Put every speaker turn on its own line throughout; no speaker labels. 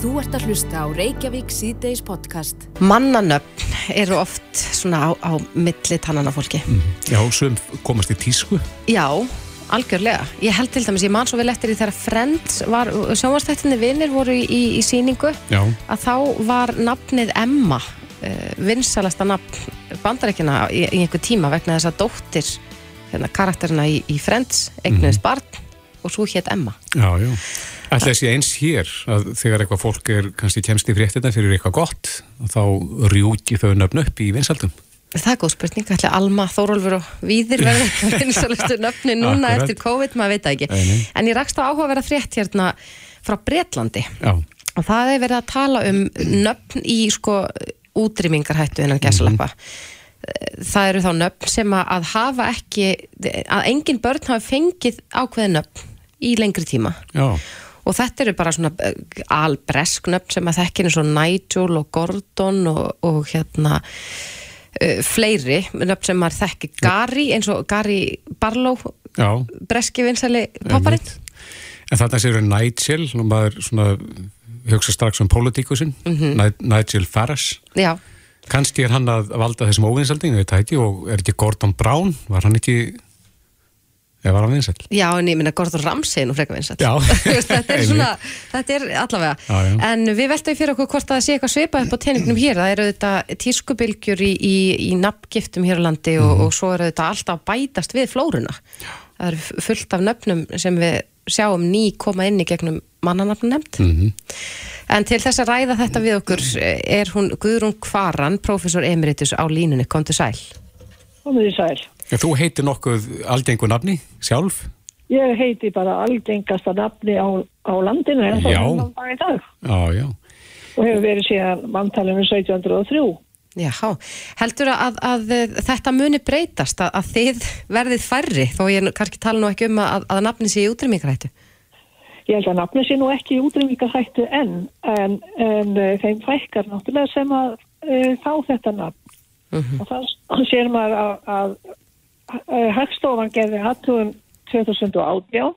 Þú ert að hlusta á Reykjavík síðdeis podcast.
Mannanöfn eru oft svona á, á milli tannana fólki.
Já, sem komast í tísku.
Já, algjörlega. Ég held til dæmis, ég man svo vel eftir því þegar Friends var, sjónvarstættinni vinnir voru í, í, í síningu,
Já,
að þá var nafnið Emma, uh, vinsalasta nafn bandarækjana í, í einhver tíma vegna þess að dóttir hérna, karakterina í, í Friends, eignuðist barn og svo hétt Emma.
já, já. Ætla þessi eins hér að þegar eitthvað fólk er kannski kemst í fréttina fyrir eitthvað gott, þá rjúki þau nöfn upp í vinsaldum.
Það er góð spurning, ætli Alma, Þórólfur og Víðir verður vinsalistu nöfni núna
Akkurat.
eftir COVID, maður veit það ekki.
Nei.
En ég rakst á áhugaverða frétt hérna frá Bretlandi
Já,
og það er verið að tala um nöfn í sko útrýmingarhættu innan gæsalappa. Það eru þá nöfn sem að hafa ekki, að engin börn hafa fengið ákveðin nöfn í lengri tíma.
já,
Og þetta eru bara svona eh, albresk nöfn sem að þekkin eins og Nigel og Gordon og, og hérna uh, fleiri nöfn sem maður þekki. Gary eins og Gary Barlow breski vinsæli popparinn.
En þarna séu Nigel, og maður svona hugsa strax um politíkusinn,
Mhm.
Nigel Farage.
Já,
Kannski er hann að valda þessum óvinsalding, við tæti, og er ekki Gordon Brown, var hann ekki, eða var hann vinsald?
já en ég minna Gordon Ramsay nú frekar vinsæll
Já.
þetta er svona, þetta er allavega
Já, já.
en við veltum fyrir okkur hvort að það sé eitthvað svipað upp á teiningnum hér, það eru þetta tískubilgjur í, í, í nafngiftum hér á landi og,
Mhm.
og svo eru þetta alltaf bætast við flóruna það eru fullt af nöfnum sem við sjáum ný koma inn í gegnum mannanafn nefnd
Mhm.
en til þess að ræða þetta við okkur er hún Guðrún Kvaran, professor emeritus á línunni, kom til sæl
Komið í sæl.
Já, þú heitir nokkuð algengu nafni sjálf?
Ég heiti bara algengasta nafni á, á landinu en
Já.
það er í dag
Já, já.
og hefur verið síðan manntalinu 1703.
Já, heldur að, að, að þetta muni breytast að, að þið verðið færri þó ég kannski tala nú ekki um að, að nafni sé í útrýmingarættu
Ég held að nafni sé nú ekki í útrýmingarhættu enn en, en uh, þeim fækkar náttúrulega sem að uh, fá þetta nafn. Og það sér maður að, að, að Hagstofan gerði aðtugum 2018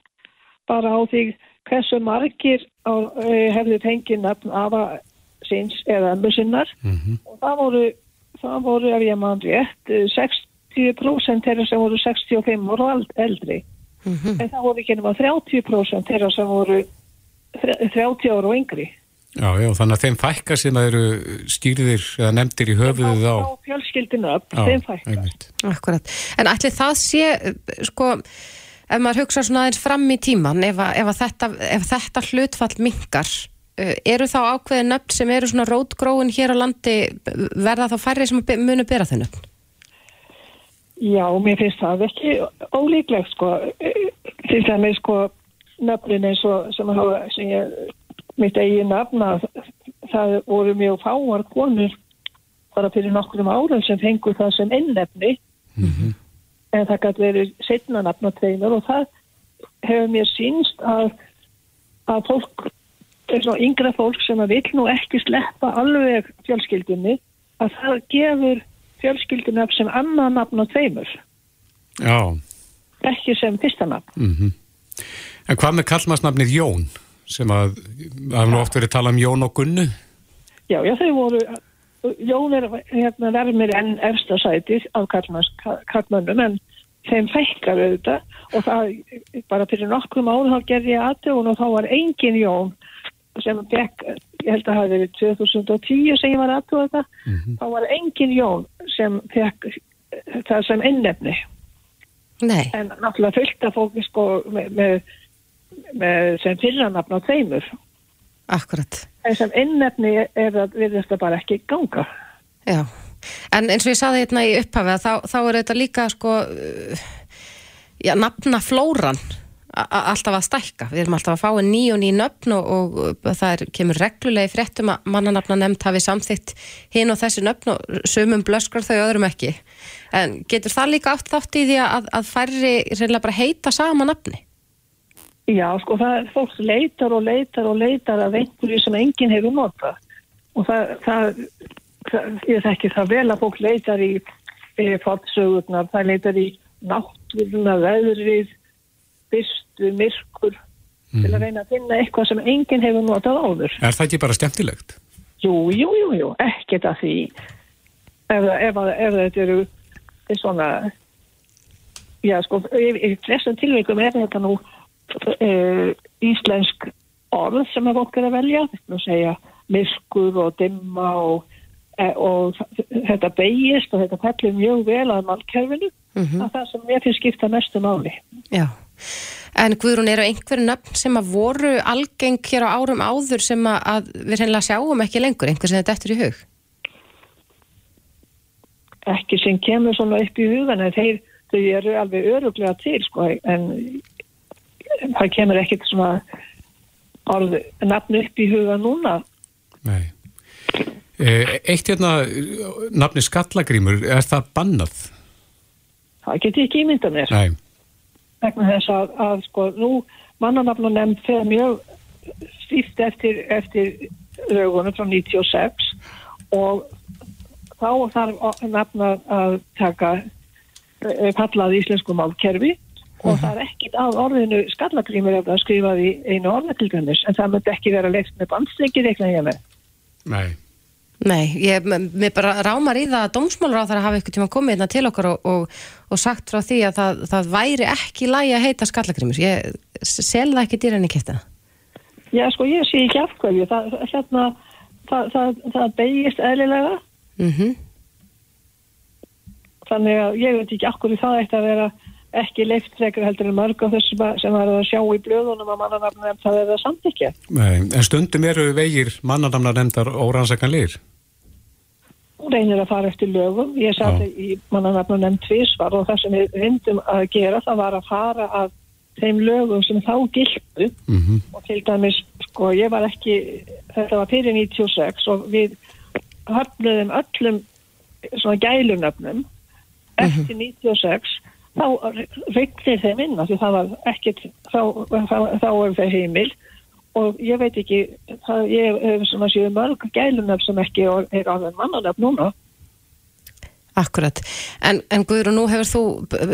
bara á því hversu margir á, uh, hefðu fengið nafn afa síns eða ömmu sinnar og það voru, það voru ef ég mann rétt, eh, 60% þeirra sem voru 65 voru eldri. En það voru ekki nema 30% þeirra sem voru þre- 30 ára og yngri.
Já, já, þannig að þeim fækka sem að eru skýrðir eða nefndir í höfuðið á.
Á fjölskyldinu upp,
Já,
þeim fækkar.
einmitt.
Akkurat, en ætli það sé sko, ef maður hugsa svona aðeins fram í tíman, ef, að, ef, að þetta, ef þetta hlutfall minkar uh, eru þá ákveðin nöfn sem eru svona rótgróin hér á landi verða þá færri sem munu bera þau nöfn?
Já, mér finnst það ekki ólíklegt sko. Til dæmis sko nöfnin eins og sem, hafa, sem ég, mitt eigin nafn að það voru mjög fáar konur bara fyrir nokkrum árum sem fengur það sem einnefni en það gæti verið setna nafn á tveimur og það hefur mér sínst að, að fólk, yngra fólk sem að vill nú ekki sleppa alveg fjölskyldunni að það gefur fjölskyldunni sem annað nafn á tveimur
Já,
ekki sem fyrsta nafn.
mhm. En hvað með kallmannsnafnið Jón? Sem að, það hefur nú oft verið talað um Jón og Gunnu.
Já, já, þau voru, Jón er hérna vermir enn efsta sætið af kallmönnum en þeim fækkar auðvitað. Og það bara fyrir nokkrum árum þá gerði ég aðtögun og þá var engin Jón sem fekk, ég held að það hafi verið 2010 sem ég var aðtögun þetta, þá var engin Jón sem fekk það sem innefni.
Nei,
en náttúrulega fullt af fólki sko með, með sem fyrranafn á þeimur
akkurat.
En sem innefni er að við þetta bara ekki ganga.
Já, en eins og ég saði hérna í upphafi þá, þá er þetta líka sko uh, já, nafna flóran alltaf að stækka, við erum alltaf að fá ný og ný nöfn og, og það er, kemur reglulega í fréttum að mannanafna nefnd hafi samþýtt hinn og þessi nöfn og sumum blöskrar þau öðrum ekki. En getur það líka átt þátt í því að, að færri reynilega bara heita sama nafni?
Já, sko, það er fólk leitar og leitar og leitar af einhverju sem enginn hefur notað og það, það, það ég þekki það vel að fólk leitar í, í fótsögurnar, það leitar í náttúruna, veðrið, byrstu, myrkur til að reyna að finna eitthvað sem enginn hefur notað áður.
Er það ekki bara skemmtilegt?
Jú, jú, jú, jú, ekkert að því ef, ef, ef, þetta eru svona já, sko, í, í flestum tilvægum er þetta nú uh, íslensk orð sem að fólk er að velja, þetta að segja myrkur og dimma og, e, og þetta beigist og þetta fellur mjög vel að mannkerfinu mm -hmm. að það sem mér finnst skipta mestu máli.
Já, en Guðrún eru einhverju nöfn sem að voru algeng hér á árum áður sem að við reynilega sjáum ekki lengur, einhver sem þetta eftir í hug?
Ekki sem kemur svona upp í hugan en þeir, þau eru alveg öruglega til sko en það kemur ekkert svona orð nafn upp í huga núna.
Nei. Eitt hérna, nafni Skallagrímur, er það bannað?
Það getur ekki ímynda mér.
Nei.
Vegna þess að, að sko nú mannanafn og nefnd fyrir mjög stíft eftir, eftir lögunum frá 96 og þá þarf nafn að taka pallað íslensku málkerfi og það er ekkit að orðinu skallagrímur ef það skrifaði einu orðatilgönnis en það myndi ekki vera leift með bandstrykir eitthvað hjá mig.
Nei.
Nei, ég, mér bara rámar í það að dómsmálur á það að hafa eitthvað tíma komið hérna til okkar og, og, og sagt frá því að það, það væri ekki lægi að heita skallagrímur. Ég sel það ekki dýran í kæftina.
Já, sko, ég sé ekki afhverju. Það, hérna, það, það, það beigist eðlilega.
Mm -hmm.
Þannig að ég veit ekki afhverju það eitt að vera ekki leift frekar heldur en mörg á þessu sem var að sjá í blöðunum að mannanamna nefnd það er það samt ekki.
Nei, en stundum eru vegir mannanamna nefndar órannsakanleir?
Hún reynir að fara eftir lögum. Ég satt í mannanamna nefnd tvísvar og það sem við reyndum að gera það var að fara að þeim lögum sem þá gildu
mm -hmm.
og til dæmis, sko, ég var ekki, þetta var fyrir 96 og við höfnum öllum svona gælunöfnum eftir 96 þá reyndir þeim inn því það var ekkert þá, þá, þá er það heimil. Og ég veit ekki það, ég hef svona séu mörg gælunöf sem ekki er alveg mannanöf núna.
Akkurat, en, en Guður og nú hefur þú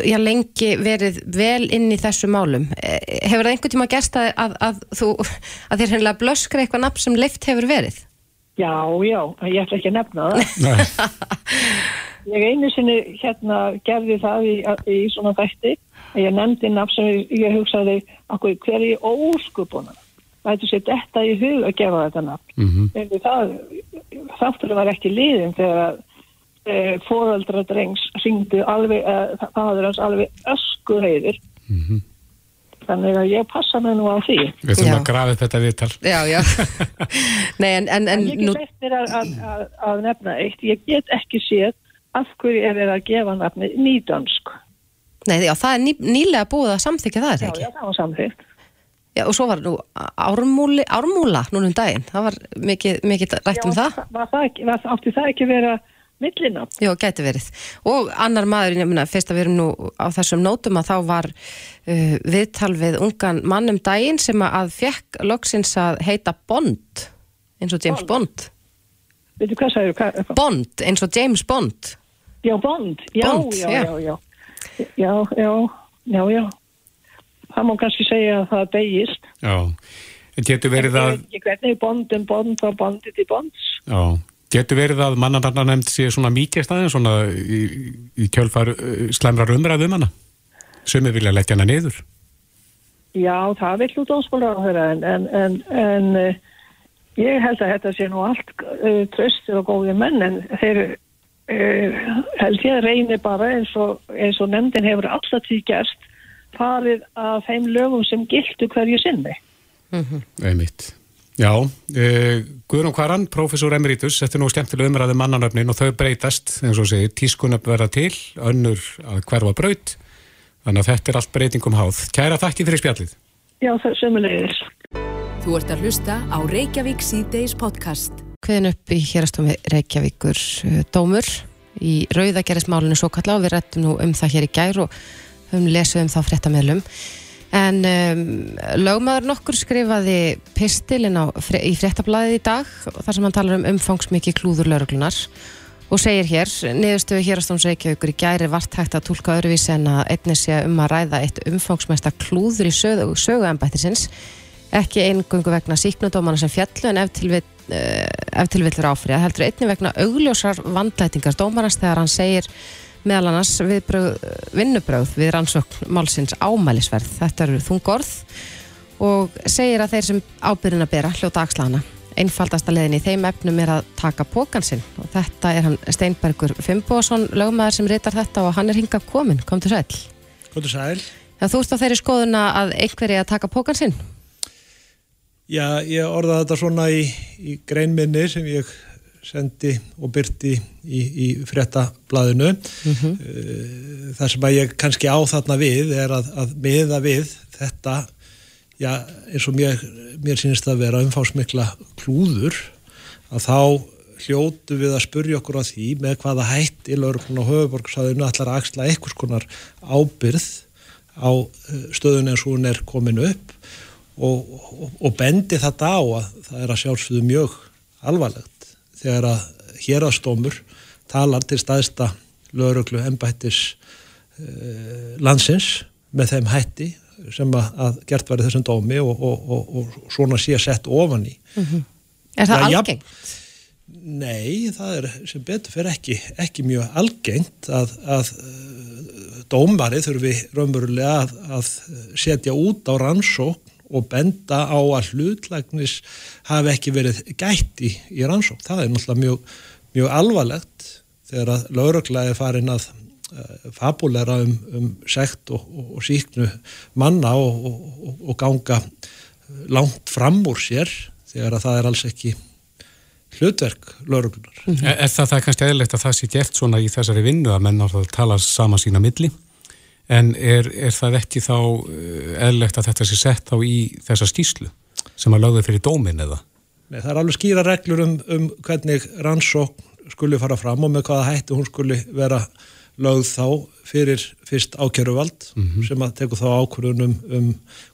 já, lengi verið vel inn í þessu málum. Hefur það einhvern tíma gerst að, að, að, þú, að þér hennilega blöskra eitthvað nafn sem leift hefur verið?
Já, já, ég ætla ekki að nefna það Ég einu sinni hérna gerði það í, í svona þætti. Að ég nefndi nafn sem ég, ég hugsaði okkur hverju óskupuna það hefði sér þetta í hug að gefa þetta nafn.
Mm -hmm.
það, þáttur var ekki liðin þegar e, fóröldra drengs syngdu alveg, e, það hafði hans alveg öskuheyðir
mm -hmm.
þannig að ég passa mig nú á því.
Við þurfum að grafa þetta viðtal.
Já, já. Nei, en, en, en
Ég get
nú...
eftir að, að, að nefna eitt. Ég get ekki séð af hverju er það að gefa nafni nýdönsk.
Nei, já, það er ný, nýlega búið að samþykja það, er það
Já,
ekki?
já, það var samþygt.
Já, og svo var nú ármúli, ármúla núna um daginn, það var mikið, mikið rætt um það.
Var það ekki, var, átti það ekki vera millinafn?
Já, gæti verið. Og annar maður, ég meina, fyrst að við erum nú á þessum nótum að þá var uh, viðtal við ungan mann um daginn sem að fekk loksins að heita Bond, eins og James Bond.
Veitu hvað sagður? Hvað?
Bond, eins og James Bond.
Já, Bond. Já,
Bond,
já,
já.
já, já. Já, já, já, já. Það má kannski segja að það beigist.
Já, en getur verið að
Ég veit ekki hvernig Bondum Bond og Bondið til Bonds.
Já, getur verið að mannanarnar nefnd sé svona mikið staðin svona í, í kjölfar uh, slæmrar umræðum hana Sumir vilja leggja hana niður
Já, það vill út áspóla á þeirra en, en, en, en uh, ég held að þetta sé nú allt uh, tröstir og góði menn en þeir uh, held ég reynir bara eins og, eins og nefndin hefur alltaf því gerst farið að þeim lögum sem gildu hverju sinni.
Einmitt Já, uh, Guðrún Kvaran, professor emeritus, þetta er nú skemmtilega umræði mannanöfnin og þau breytast, eins og segir, tískunöfn verða til, önnur að hverfa braut, þannig að þetta er allt breytingum háð. Kæra þakki fyrir spjallið.
Já, það sömulegis.
Þú ert að hlusta á Reykjavík C-Days podcast.
Hviðin upp í hérastofi Reykjavíkur uh, dómur í rauðagerðismálinu svo kalla og við rættum nú um það hér í gær og höfum lesið um þá fréttameðlum. En um, lögmaður nokkur skrifaði pistilinn fre- í fréttablaðið í dag þar sem hann talar um umfangsmikið klúður lauruglunar og segir hér, niðurstöðu hérastóms Reykjavíkur í gæri vart hægt að tólka öðruvísi en að einnig sé um að ræða eitt umfangsmesta klúður í söguembættisins ekki eingöngu vegna síknudómana sem fjallu en ef til vill til villur áfriða, heldur einni vegna augljósar vandlætingar dómarans þegar hann segir meðal annars vinnubröð við rannsókn málsins ámælisverð. Þetta eru þungorð og segir að þeir sem ábyrðin að bera hljóta axlana. Einfaldasta leðin í þeim efnum er að taka pókansinn og þetta er hann Steinbergur Fimboðsson, lögmaður sem reytar þetta og hann er hingað komin. Kom til sæl.
Kom til sæl.
Já, þú ert á þeirri skoðuna að einhverji að taka pókansinn?
Já, ég orðaði þetta svona í, í greinminni sem ég sendi og byrti í, í fréttablaðinu mm -hmm. það sem að ég kannski á þarna við er að, að miða við þetta já, eins og mér, mér sínist að vera umfásmikla klúður að þá hljótu við að spurja okkur á því með hvaða hætt í laurukun og höfuborgsæðinu ætlar að axla einhvers konar ábyrð á eh, stöðun eins og hún er komin upp og, og, og bendi þetta á að það er að sjálfsögðu mjög alvarlegt þegar að hérastómur talar til staðista löguröglu ennbættis uh, landsins með þeim hætti sem að, að gert var þessum dómi og, og, og, og svona sé sett ofan í. Mm -hmm.
Er það ja, algengt? Ja,
nei, það er sem betur fyrir ekki, ekki mjög algengt að, að uh, dómari þurfi raunverulega að, að setja út á rannsók og benda á að hlutlægnis hafi ekki verið gætt í, rannsók. Það er náttúrulega mjög, mjög alvarlegt þegar að lauruglega er farin að uh, fabulera um, um sekt og, og, og síknu manna og, og ganga langt fram úr sér þegar að það er alls ekki hlutverk lauruglunar.
Mm -hmm. Er, það, það kannski eðlegt að það sé gert svona í þessari vinnu að menn tala sama sína milli? En er, er það ekki þá eh, eðlegt að þetta sé sett á í þessa stíslu sem að lögðu fyrir dómin eða?
Nei, það er alveg skýra reglur um, um hvernig rannsókn skuli fara fram og með hvaða hætti hún skuli vera lögð þá fyrir fyrst ákjöruvald mm -hmm. sem að teku þá ákvörðunum um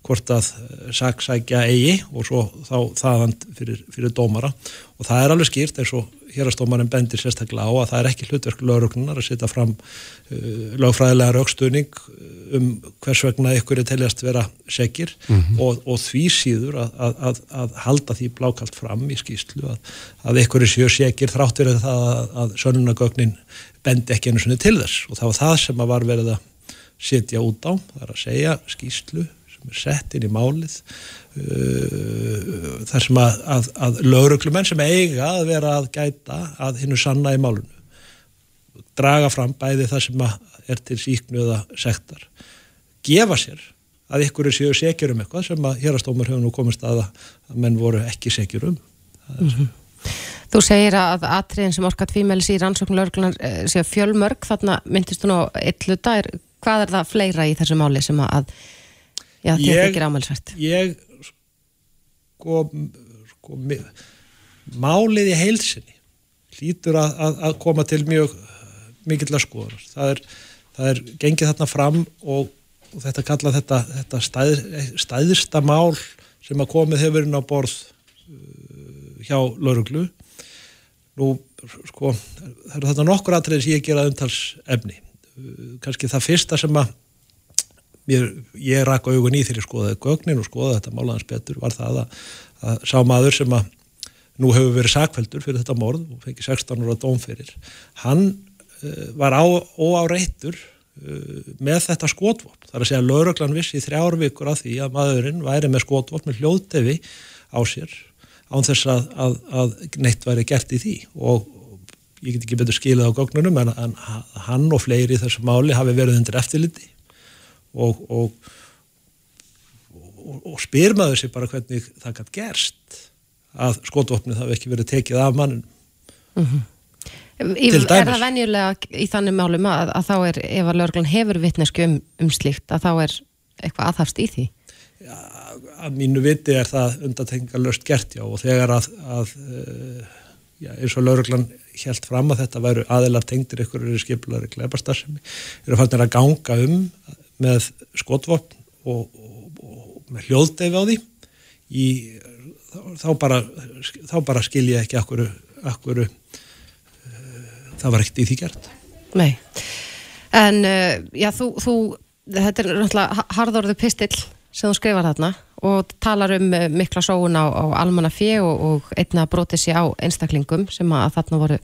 hvort að eh, saksækja eigi og svo þá þaðan fyrir, fyrir dómara og það er alveg skýrt eins og hérastómarinn bendir sérstaklega á að það er ekki hlutverk lögrugnunar að setja fram uh, lögfræðilega raukstuðning uh, um hvers vegna ykkur er teljast vera segir mm -hmm. og, og því síður að, að, að, að halda því blákalt fram í skýslu að ykkur er séu segir þráttur að, að sönunagögnin bendi ekki einu svona til þess. Og það var það sem að var verið að setja út á, það er að segja skýslu sem er sett inn í málið uh, þar sem að, að, að lauruglumenn sem eiga að vera að gæta að hinnu sanna í málunu draga fram bæði það sem er til síknu eða sektar. Gefa sér að ykkur er séu sekjur um eitthvað sem að hérastómar hefur nú komist að að menn voru ekki sekjur um. Mm -hmm.
Þú segir að atriðin sem orkat fímælis í rannsóknu lauruglunar eh, séu fjölmörg. Þarna myndist þú nú eitt hluta. Hvað er það fleira í þessu máli sem að já, þetta er ekki ámælsvært
Ég sko, sko málið í heilsinni hlýtur að, að, að koma til mjög mikill að skoða það er, það er gengið þarna fram og, og þetta kalla þetta, þetta stæð, stæðista mál sem að komið hefur inn á borð hjá lauruglu nú sko það eru þetta nokkur aðtrið sem ég gera umtals efni uh, kannski það fyrsta sem að mér, ég rakk augun í þegar ég skoðaði gögnin og skoðaði þetta málaðans betur var það að, að sá maður sem að nú hefur verið sakveldur fyrir þetta morð og fengið 16 ára dómferir hann uh, var óáreittur uh, með þetta skotvopn. Þar að segja að lauröglan vissi í þrjárvíkur af því að maðurinn væri með skotvopn með hljóðtefi á sér án þess að, að, að neitt væri gert í því og ég get ekki betur skilað á gögnunum en, en hann og fleiri í þessu máli hafi verið undir eftirliti og, og, og, og spyr maður sér bara hvernig það gætt gerst að skotvopnið hafi ekki verið tekið af mannin mm -hmm.
Er það venjulega í þannig málum að, að þá er, ef að lögurglann hefur vittnesku um, um slíkt, að þá er eitthvað aðhafst í því?
Já, að mínu viti er það undatengalöst gert, já, og þegar að, að eh, já, eins og lögurglann helt fram að þetta væru aðilar tengdir ykkur eru skipulari gleipastar eru fannir að ganga um með skotvopn og, og, og með hljóðdæfi á því í, þá, bara, þá bara skil ég ekki akkur, akkur uh, það var ekkert í því gert.
Nei, en uh, já, þú, þú þetta er náttúrulega harðorðu pistill sem þú skrifar þarna og talar um eh, mikla sóun á, á almanna fjö og, og einna brotið sér á einstaklingum sem að þarna voru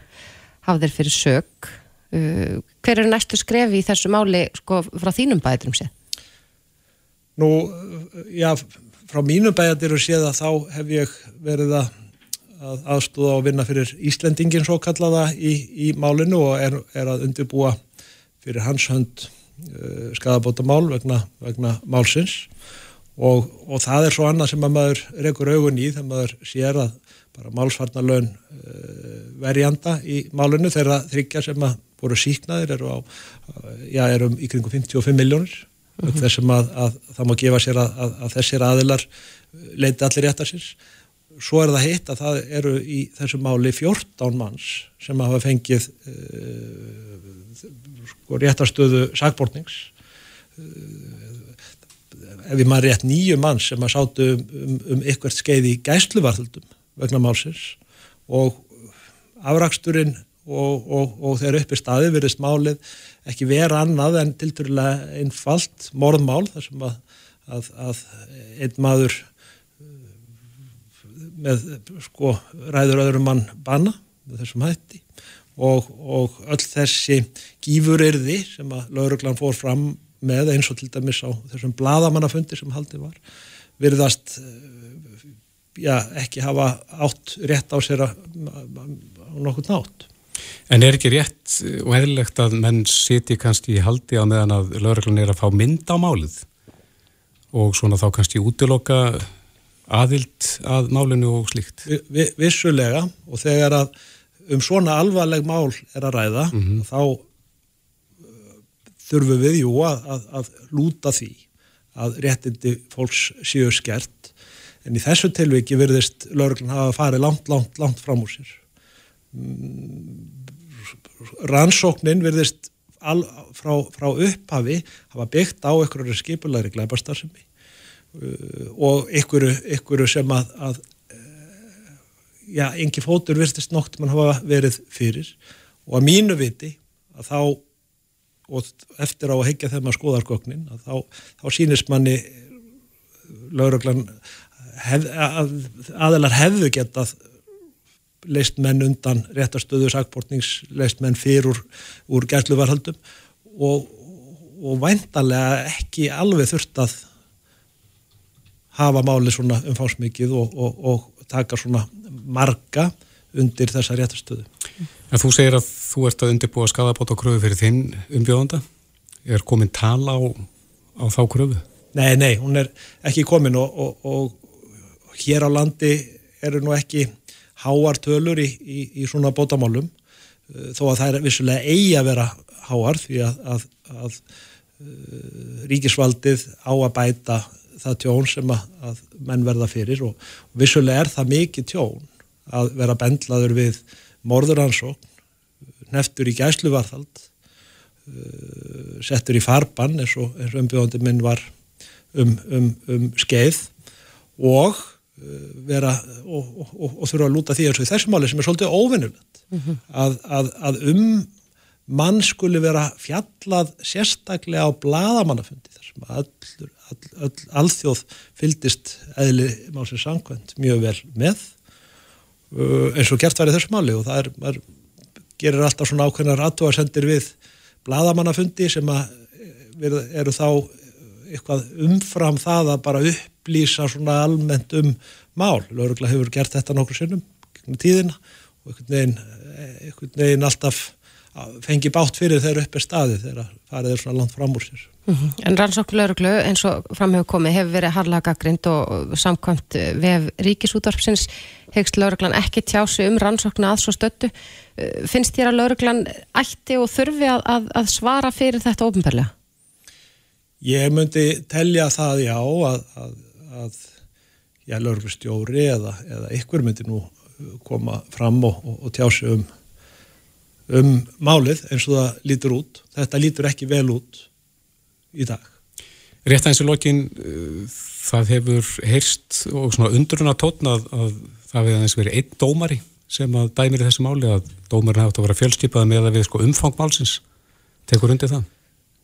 hafðir fyrir sög. Uh, hver er næstu skrefi í þessu máli sko, frá þínum bæðurum séð?
Nú, já, frá mínum bæðurum séð að þá hef ég verið að að aðstóða og vinna fyrir Íslendingin svo kallaða í, í málinu og er, er að undirbúa fyrir hans hönd uh, skadabóta mál vegna, vegna málsins. Og, og það er svo annað sem að maður rekur augun í þegar maður sér að bara málsvarnalön uh, verjanda í málinu þeirra þryggja sem að voru síknaðir eru á, já, erum í kringu 55 miljónir mm -hmm. þessum að, að það má gefa sér að, að, að þessir aðilar leiti allir réttar sér svo er það hitt að það eru í þessu máli 14 manns sem hafa fengið uh, sko, réttarstöðu sagbortnings uh, ef ég maður rétt nýju manns sem að sátu um, um, um ykkert skeið í gæsluvarðöldum vegna málsins og afraksturinn og, og, og þegar upp í staði verðist málið ekki vera annað en tilturlega einfalt morðmál þar sem að, að, að einn maður með sko ræður öðrum mann banna með þessum hætti og, og öll þessi gífuryrði sem að lauruglan fór fram með eins og til dæmis á þessum bladamannafundi sem haldið var virðast eh, já, ekki hafa átt rétt á sér að nokkur nátt.
En er ekki rétt og eðlilegt að menn siti kannski í haldi á meðan að lauruglan er að fá mynd á málið og svona þá kannski útiloka aðild að málinu og slíkt?
Vi, vi, vissulega og þegar að um svona alvarleg mál er að ræða mm -hmm. þá uh, þurfum við jú að, að, að lúta því að réttindi fólks séu skert en í þessu tilviki verðist lauruglan hafa farið langt, langt, langt fram úr sér mm, rannsóknin verðist al, frá, frá upphafi hafa byggt á einhverju skipulagri glæbarstarfsemi og ykkur, ykkur sem að, að uh, já, engi fótur virtist nokt mann hafa verið fyrir. Og að mínu viti að þá og eftir á að hegja þeim að skoðargögnin að þá, þá sínist manni lauruglan hef, að, aðelar hefðu getað leist menn undan réttastöðu sakbortnings, leist menn fyrir úr, úr gæsluvarhaldum og, og væntalega ekki alveg þurft að hafa máli svona umfásmikið og, og, og taka svona marga undir þessa réttastöðu.
En þú segir að þú ert að undirbúa skadabót á kröfu fyrir þinn umbjóðanda. Er komin tala á, á þá kröfu?
Nei, nei, hún er ekki komin og, og hér á landi eru nú ekki háar tölur í, í, í svona bótamálum eh, þó að það er vissulega eigi að vera háar því að, að, að uh, ríkisvaldið á að bæta það tjón sem að, að menn verða fyrir og, og vissulega er það mikið tjón að vera bendlaður við morðuransókn, neftur í gæsluvarðald, uh, settur í farban eins og, og umbjóðandi minn var um, um, um skeið og uh, vera og, og þurfa að lúta því eins og í þessum máli sem er svolítið óvinnulegt mm -hmm. að, að, að um mann skuli vera fjallað sérstaklega á bladamannafundi þar sem allur all, all, alþjóð fyldist eðli málsins sangkvæmt mjög vel með uh, eins og gert var í þessu máli og það er, maður gerir alltaf svona ákveðnar aðtóarsendir við bladamannafundi sem að eh, eru þá eitthvað umfram það að bara upplýsa svona almennt um mál. Lörugla hefur gert þetta nokkur sinnum tíðina og einhvern veginn, eh, einhvern veginn alltaf fengi bátt fyrir þeirra uppi staði þegar farið er svona langt fram úr sér.
Mm -hmm. En rannsókn lauruglu eins og framhefur komið hefur verið harlaga grind og samkvæmt vef ríkisútvarpsins hegst lauruglan ekki tjási um rannsóknu að svo stöttu. Uh, finnst þér að lauruglan ætti og þurfi að, að, að svara fyrir þetta ofinbarlega?
Ég myndi telja það já að, að já, lauruglustjóri eða, eða ykkur myndi nú koma fram og, og, og tjási um um málið eins og það lítur út. Þetta lítur ekki vel út í dag.
Rétt aðeins í lokin, uh, það hefur heyrst og svona undruna tótnað að það hefði aðeins verið einn dómari sem að dæmir í þessu máli að dómarin hafði að vera fjölskipað með að við sko umfang málsins. Tekur undir það?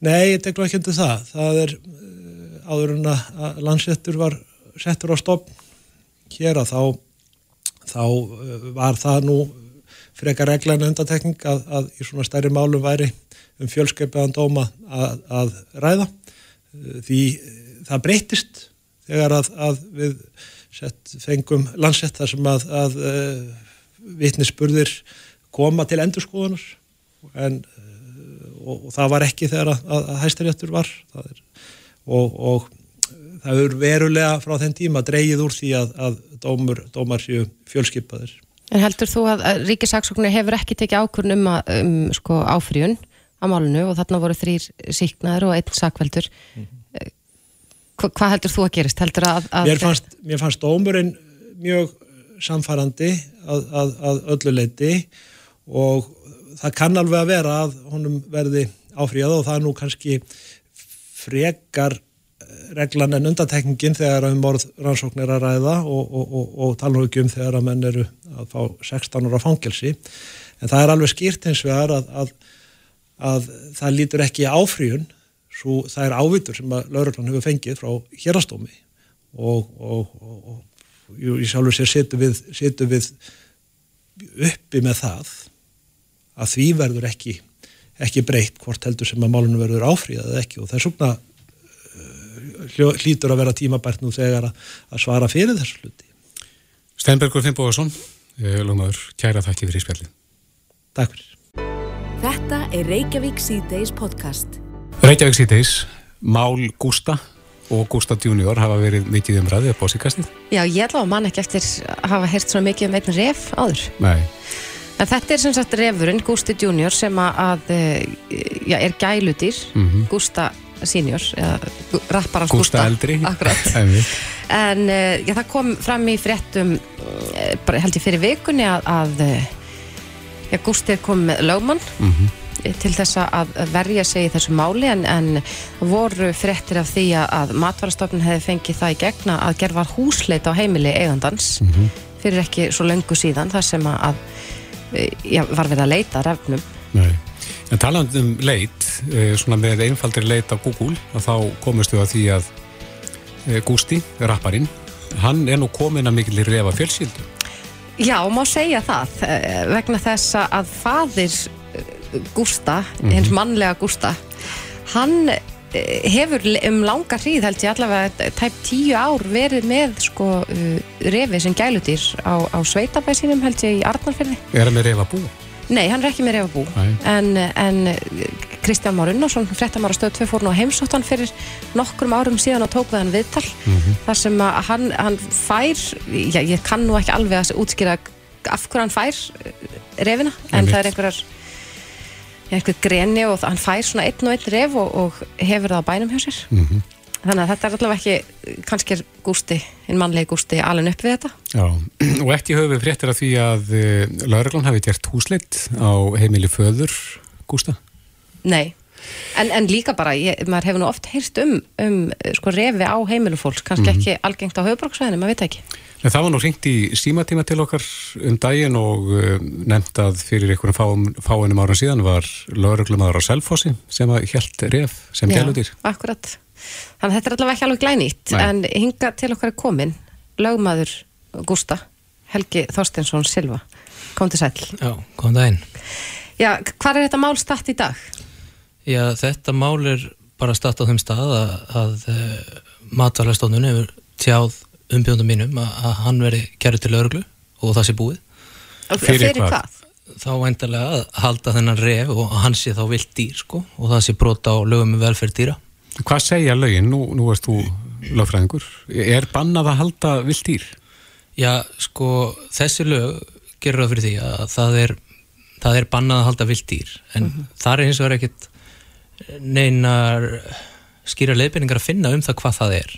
Nei, ég tekur ekki undir það. Það er uh, áður en að landsettur var settur á stopn hér að þá, þá uh, var það nú frekar reglan undatekning að, að í svona stærri málum væri um fjölskeipaðan dóma að, að ræða. Því það breytist þegar að, að við sett, fengum landsett þar sem að, að uh, vitnisspurðir koma til endurskoðunar. En og, og það var ekki þegar að, að, að hæstaréttur var. Er, og, og það er verulega frá þenn tíma dreyið úr því að, að dómur, dómar séu fjölskypaðir.
En heldur þú að ríkisaksóknir hefur ekki tekið ákvörn um, um sko, áfríun á málunu og þarna voru þrýr síknaður og einn sakveldur mm -hmm. Hva, hvað heldur þú að gerist? Að,
að mér, fannst, mér fannst dómurinn mjög samfærandi að, að öllu leiti og það kann alveg að vera að honum verði áfríðað og það er nú kannski frekar eh, reglan en undantekningin þegar um morð rannsóknir að ræða og, og, og, og tala ekki um þegar að menn eru að fá 16 ára fangelsi en það er alveg skýrt eins vegar að, að, að það lítur ekki áfríðun svo það er ávitur sem að lauruglan hefur fengið frá hérastómi og ég sjálfur sér setu við, við uppi með það að því verður ekki, ekki breytt hvort heldur sem að málunum verður áfríðað eða ekki og það er svona uh, hlýtur að vera tímabært nú þegar að, að svara fyrir þessu hluti.
Steinbergur Finnbóðarsson, eh, Lómaður, kæra þakki fyrir spjallin.
Takk fyrir.
Þetta er Reykjavík C-Days podcast.
Reykjavík C-Days, Mál Gústa og Gústa Junior hafa verið mikið umræðið á bósikastið.
Já, ég á mann ekki eftir að hafa heyrt svona mikið um einn ref áður.
Nei.
En þetta er sem sagt refurinn Gusti Junior sem að eh, já, er gælutýr mm -hmm. Gusta Senior rappar á
Gusta Eldri
en eh, já, það kom fram í fréttum eh, bara held ég fyrir vikunni að, að já, Gusti kom með lögmann mm -hmm. til þess að verja sig í þessu máli en, en voru fréttir af því að matvarastofnun hefði fengið það í gegna að gerða húsleit á heimili eigandans mm -hmm. fyrir ekki svo löngu síðan þar sem að já, var við að leita rafnum
Nei, en taland um leit eh, svona með einfaldir leit á Google og þá komustu að því að eh, Gusti, rapparinn hann er nú komin að mikil í refa fjölskyldu
Já, má segja það vegna þess að fadir Gústa, mm -hmm. hins mannlega Gústa hann hefur um langa hríð held ég allavega tæp tíu ár verið með sko refi sem gælutýr á, á sveitabæsinum held ég í Arnarferði
Er hann með refa bú?
Nei, hann er ekki með refa bú en, en Kristján Már Unnarsson frettamara stöð 2 fór nú á heimsóttan fyrir nokkrum árum síðan og tók við hann viðtal mm -hmm. þar sem að hann, hann fær já, ég kann nú ekki alveg að útskýra af hverju hann fær refina en það er einhverjar eitthvað greni og hann fær svona einn og einn ref og, og hefur það á bænum hjá sér mm -hmm. þannig að þetta er allavega ekki kannski er gústi, einn mannlegi gústi alveg upp við þetta
Já, og ekki höfum við fréttir af því að eh, lauraglann hafi gert húsleitt á heimili föður gústa
Nei, en, en líka bara ég, maður hefur nú oft heyrst um, um sko refi á heimilu fólks, kannski mm -hmm. ekki algengt á höfbruksvæðinu, maður veit ekki
En það var nú ringt í símatíma til okkar um daginn og uh, nefnt að fyrir einhverjum fáum, fáinum ára síðan var lauruglumadur á Selfossi sem að helt ref sem gælutir.
Já, akkurat. Þannig að þetta er allavega ekki alveg glænýtt en hinga til okkar er komin lögmaður Gústa, Helgi Þorstinsson Silva. Kom til sæl.
Já, kom það einn.
Já, hvað er þetta mál statt í dag?
Já, þetta mál er bara statt á þeim stað að, að eh, matvælarstofnun hefur tjáð umbjóndum mínum að hann veri kæru til örglu og það sé búið
Fyrir, Fyrir hvað? hvað?
Þá væntalega að halda þennan ref og hann sé þá vilt dýr sko og það sé brota á lögum með velferð dýra
Hvað segja lögin? Nú, nú erst þú lögfræðingur. Er bannað að halda vilt dýr?
Já, sko þessi lög gerur það fyrir því að það er, það er bannað að halda vilt dýr en mm -hmm. það er eins og er ekkit neinar skýra leifinningar að finna um það hvað það er.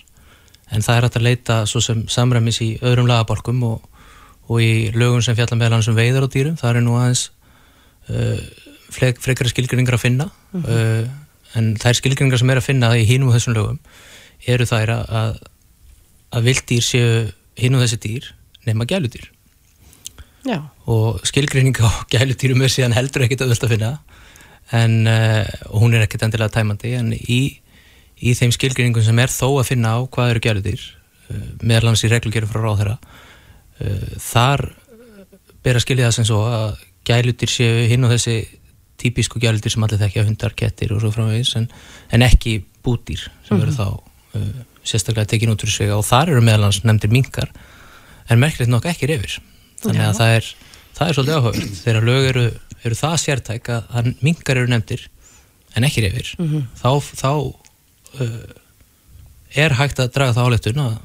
En það er hægt að leita svo sem samræmis í öðrum lagabalkum og, og í lögum sem fjalla meðal hans um veiðar og dýrum, það er nú aðeins uh, frekara skilgrinningar að finna. Mm -hmm. uh, en er skilgrinningar sem er að finna í hínum og þessum lögum eru þær að að vilddýr séu hín og þessi dýr nema gæludýr.
Já.
og skilgrinninga á gæludýrum er síðan heldur ekkit að völda að finna en uh, hún er ekkit endilega tæmandi en í í þeim skilgrinningum sem er þó að finna á hvað eru gælutir uh, meðal hans í reglugjörðu frá ráð þeirra uh, þar ber að skilja það sem svo að gælutir séu hinn og þessi típisku gælutir sem allir þekkja hundar, kettir og svo framvegis en, en ekki búdýr sem eru þá uh, sérstaklega tekin út úr sig og þar eru meðal hans nefndir mingar en merkilegt nokk ekki reyfir þannig að það er, það er svolítið áhugaverð þegar lög eru, eru það sértæk að mingar eru nefndir en ekki reyfir mm -hmm. þá, þá uh, er hægt að draga það áleitun að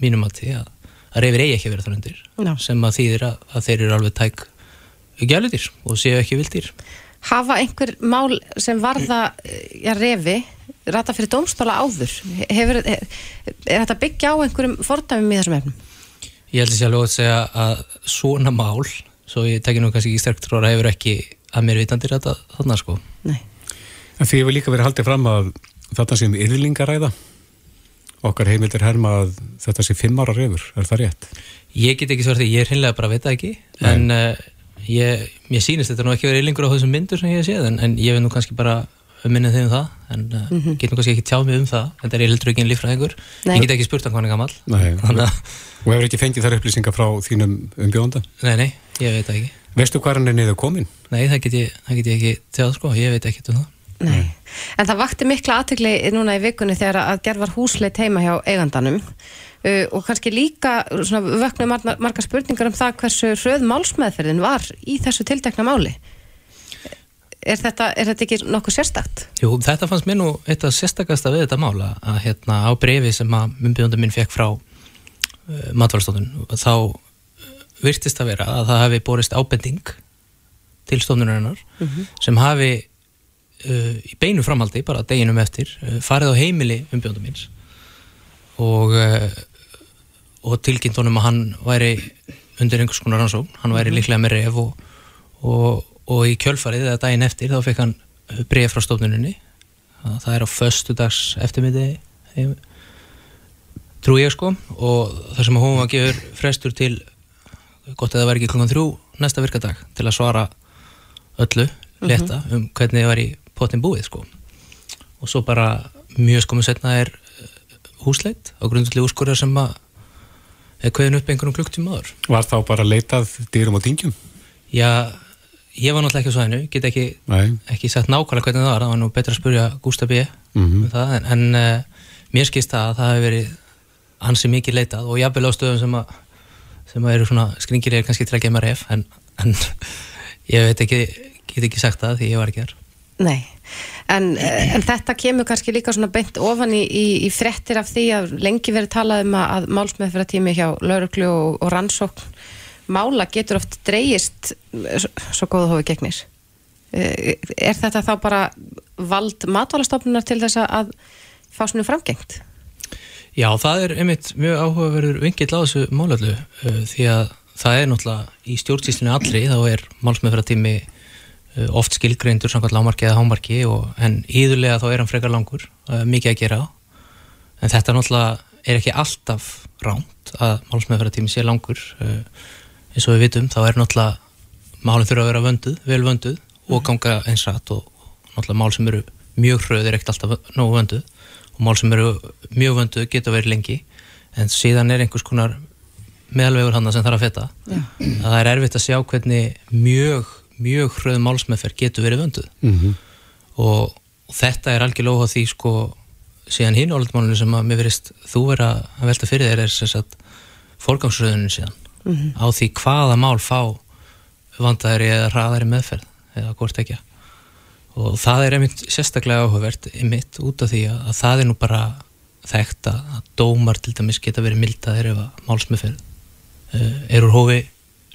mínum að því að, að reyfir eigi ekki verið þannig undir no. sem að þýðir að, að þeir eru alveg tæk gælutir og séu ekki vildir
Hafa einhver mál sem varða ja, refi rata fyrir dómstóla áður Hefur, er, er þetta byggja á einhverjum fordæmum í þessum efnum?
Ég held að ég alveg að segja að svona mál svo ég tekja nú kannski ekki sterkt róra hefur ekki að mér vitandir þetta þarna sko Nei.
En því hefur líka verið haldið fram að þetta sem yfirlingaræða okkar heimildir herma að þetta sé fimm ára reyfur, er það rétt?
Ég get ekki svartið, ég er hinnlega bara að vita ekki Nei. en uh, ég, ég sýnist þetta nú ekki verið yfirlingur á þessum myndur sem ég hef séð en, en ég veit nú kannski bara um minnið þeim um það en uh, mm -hmm. get nú kannski ekki tjáð mig um það þetta er ég heldur ekki einn lífræðingur ég get ekki spurt hann hvað hann er gammal
og hefur ekki fengið þar upplýsingar frá þínum umbjónda?
Nei, nei, ég veit ekki
Veistu hvað hann er niður komin?
Nei, það get ég, það get ég ekki tjáð sko, ég veit ekki um það
Nei. En það vakti mikla aðtökli núna í vikunni þegar að gerð var húsleit heima hjá eigandanum uh, og kannski líka vöknu marga, marga spurningar um það hversu hröð málsmeðferðin var í þessu tildekna máli. Er þetta, er þetta ekki nokkuð sérstakt?
Jú, þetta fannst mér nú eitt af sérstakasta við þetta mála að hérna á brefi sem að myndbjóndum minn fekk frá uh, matvalstofnun þá virtist að vera að það hafi borist ábending til stofnunarinnar mm -hmm. sem hafi uh, í beinu framhaldi, bara deginum eftir uh, farið á heimili umbjóndum minns og og tilkynnt honum að hann væri undir einhvers konar rannsókn hann væri mhm. líklega með ref og, og, og í kjölfarið eða daginn eftir þá fekk hann bref frá stofnuninni það er á föstu dags eftirmiði trú ég sko og þar sem hún var að gefa frestur til gott að það væri ekki klokkan þrjú næsta virkadag til að svara öllu leta mhm. um hvernig það var í potin búið sko og svo bara mjög skomið setna er eh, húsleit á grundulegu úrskurðar sem að er kveðin upp einhvern klukktíma aður.
Var þá bara leitað dýrum og dingjum?
Já, ég var náttúrulega ekki á svæðinu, get ekki, ekki sagt nákvæmlega hvernig það var, það var nú betra að spurja Gústa B. Mm -hmm. um það, en, en uh, mér skist það að það hefur verið hansi mikið leitað og jafnvel á stöðum sem að, sem að eru svona skringilegir kannski til að gema ref, en, en ég veit ekki, get ekki sagt það því ég var ekki þar.
Nei, en, eh, en þetta kemur kannski líka svona beint ofan í, í, í frettir af því að lengi verið talað um að málsmeðfyrirtími hjá lauruglu og, og rannsókn mála getur oft dreyist svo góðu hófi gegnir. Eh, er þetta þá bara vald matvælastofnunar til þess að fá svona framgengt?
Já, það er einmitt mjög áhugaverður vingill á þessu málallu eh, því að það er náttúrulega í stjórnsýslinu allri þá er málsmeðfyrirtími Eh, oft skilgreindur samkvæmt lámarki eða hámarki og, en íðurlega þá er hann frekar langur mikið að gera en þetta náttúrulega er ekki alltaf ránt að málsmeðferðartími sé langur uh, eins og við vitum þá er náttúrulega málinn þurfa að vera vönduð, vel vönduð og mhm. ganga eins rætt og náttúrulega mál sem eru mjög hröð er ekkert alltaf nógu vönduð og mál sem eru mjög vönduð geta verið lengi en síðan er einhvers konar meðalvegur hann sem þarf að feta ja. að það er erfitt að sjá hvernig mjög mjög hröð málsmeðferð getur verið vönduð mm -hmm. og, þetta er algjörlega óháð því sko síðan hinn áldmálunum sem að mér verist þú vera að velta fyrir þér er þess að forgangsröðunum síðan mm -hmm. á því hvaða mál fá vandaðri eða hraðari meðferð eða hvort ekki og það er einmitt sérstaklega áhugavert einmitt út af því að, að það er nú bara þekkt að dómar til dæmis geta verið mildaðir ef að málsmeðferð uh, er úr hófi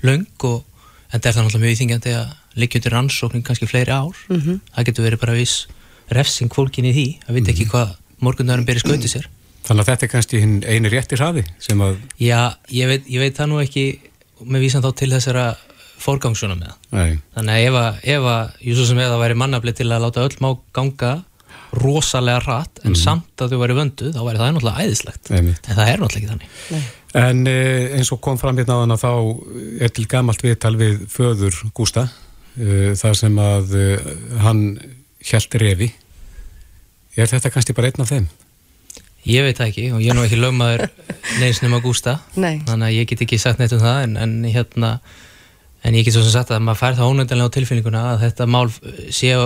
laung og en það er náttúrulega mjög íþingjandi að liggja undir rannsóknin kannski fleiri ár mm -hmm. það getur verið bara viss refsing fólkin í því, að vita ekki mhm. hvað morgundagurum beri skautið sér
Þannig að þetta er kannski einu réttir hraði að...
Já, ég veit, ég veit það nú ekki með vísan þá til þessara forgangsuna með það þannig að ef að, ef að, ég svo sem eða væri mannaflið til að láta öll má ganga rosalega rætt en mm. samt að þú væri vönduð, þá væri það náttúrulega æðislegt en það er náttúrulega ekki þannig Nei.
En eh, eins og kom fram hérna á þann að þá er til gamalt viðtal við föður Gústa uh, þar sem að uh, hann hjælt revi er þetta kannski bara einn af þeim?
Ég veit það ekki og ég er nú ekki lögmaður neins nema Gústa
Nei.
þannig að ég get ekki sagt neitt um það en, en hérna en ég get svo sem sagt að maður fær það ónöndanlega á tilfinninguna að þetta mál sé á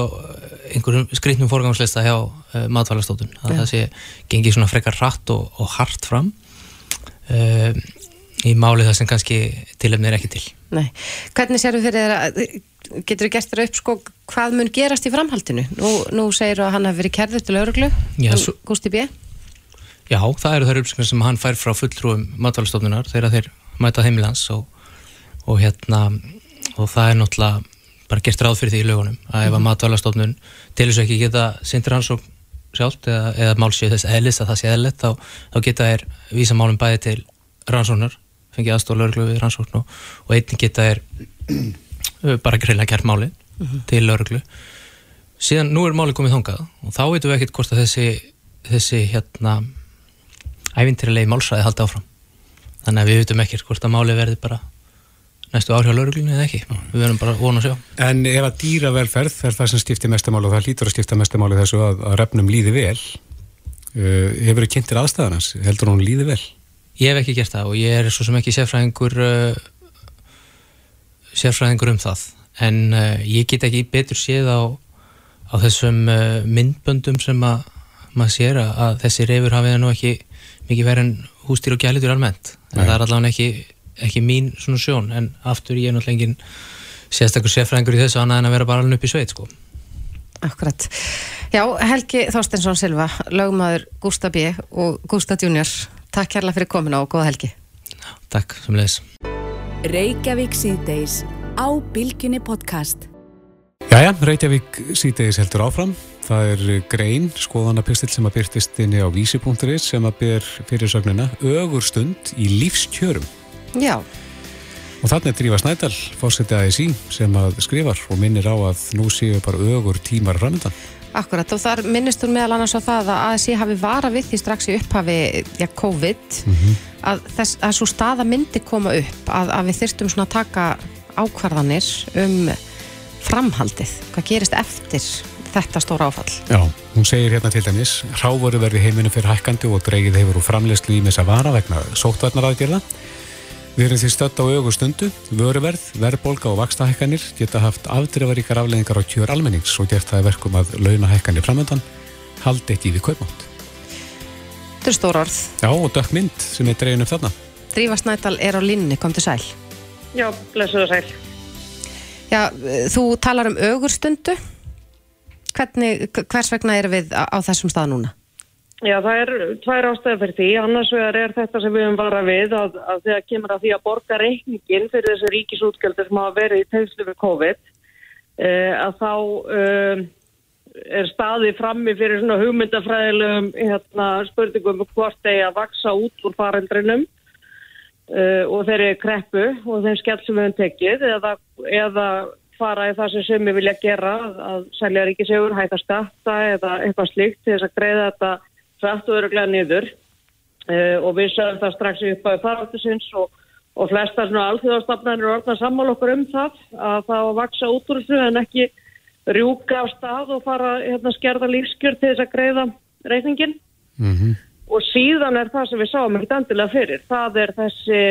einhverjum skrittnum forgangslista hjá uh, matvælastótun að
Já.
það sé gengið svona frekar hratt og, og hart fram uh, í máli það sem kannski tilefni er ekki til
Nei. Hvernig sérðu fyrir þér að getur þú gert þér upp sko hvað mun gerast í framhaldinu? Nú, nú segir að hann hafi verið kærður til öruglu
svo-
Gústi B.
Já, það eru þær uppskrifir sem hann fær frá fulltrúum matvælastofnunar þegar þeir mæta heimilans og, og hérna og það er náttúrulega bara gert ráð fyrir því í lögunum að ef að matvælastofnun til þess að ekki geta sindir rannsókn sjálft eða, eða málsið þess eðlis að það sé eðlilegt þá, þá geta þær vísa málum bæði til rannsóknar fengið aðstóð lögreglu við rannsókn og, og einnig geta þær bara greiðlega gert máli til lögreglu. Síðan nú er máli komið þangað og þá veitum við ekkert hvort að þessi þessi hérna ævintýralegi málsræði haldi áfram. Þannig að við veitum ekkert hvort að máli verði bara næstu ár hjá lauruglunni eða ekki. Við verðum bara vona að sjá.
En ef að dýravelferð er það sem skiptir mestamál og það hlýtur að skipta mestamál í þessu að, að refnum líði vel? Uh, hefur þið kynntir aðstæðanans heldur hún líði vel?
ég hef ekki gert það og ég er svo sem ekki sérfræðingur uh, sérfræðingur um það. En uh, ég get ekki betur séð á, á þessum uh, myndböndum sem að maður sér að, að þessi reyfur hafið nú ekki mikið verið en hústýr og gælitur almennt en
Nei.
það er allavega ekki, ekki mín svona sjón en aftur ég er náttúrulega engin sérstakur sérfræðingur í þessu annað en að vera bara alveg upp í sveit sko.
Akkurat. Já, Helgi Þorstensson Silva, lögmaður Gústa B. og Gústa Junior. Takk kærlega fyrir komina og góða helgi.
Takk, sem leiðis
Reykjavík síðdeis á Bilginni podcast.
Jæja, Reykjavík síðdegis heldur áfram. Það er grein, skoðanapistill sem að byrtist inni á vísi.is sem að byr fyrirsögnina ögur stund í lífskjörum.
Já,
Og þannig er Drífa Snædal, fórsetið ASI, sem að skrifar og minnir á að nú séu bara ögur tímar framöndan.
akkurat. Og þar minnist hún meðal annars á það að ASI hafi vara við því strax í upphafi ja, COVID að, þess, að svo staða myndi koma upp að, að við þyrstum svona að taka ákvarðanir um framhaldið. Hvað gerist eftir þetta stóra áfall?
Já, hún segir hérna til dæmis, rávoru verði heiminu fyrir hækkandi og dreigið hefur úr framleyslu í missa vara vegna sóttvarnaraðgerða. Við erum því stödd á augu stundu, vöruverð, verðbólga og vakstahækkanir geta haft afdreifaríkar afleðingar á kjör almennings og gert það verkum að launahækkanir framöndan haldi ekki við kaupmátt.
Þetta er stóra orð.
Já, og dökk mynd sem er dregin upp þarna.
Drífa Snædal er á línni, kom til sæl.
Já, blessuðu sæl.
Já, þú talar um ögurstundu. Hvernig, hvers vegna erum við á, á þessum stað núna?
Já, það er tvær ástæði fyrir því. Annars vegar er þetta sem við höfum vara við að, að þegar kemur að því að borga reikningin fyrir þessi ríkisútgjöldur sem hafa verið í tegnslu við COVID eh, að þá eh, er staði frammi fyrir svona hugmyndafræðilegum hérna, spurningum um hvort þeir að vaksa út úr farendrinum uh, og þeirri kreppu og þeim skell sem við höfum tekið eða, eða fara í það sem sumi vilja gera að, selja ríkisegur, hætta skatta eða eitthvað slíkt til þess að greiða þetta frætt og öruglega niður. Uh, og við sögum það strax upp á faraldusins og, og flesta alþjóðastafnarnir er orðna sammála okkur um það að það á að vaksa út úr þessu en ekki rjúka af stað og fara hérna skerða lífskjör til þess að greiða reikningin
Mm
og síðan er það sem við sáum ekkert endilega fyrir. Það er þessi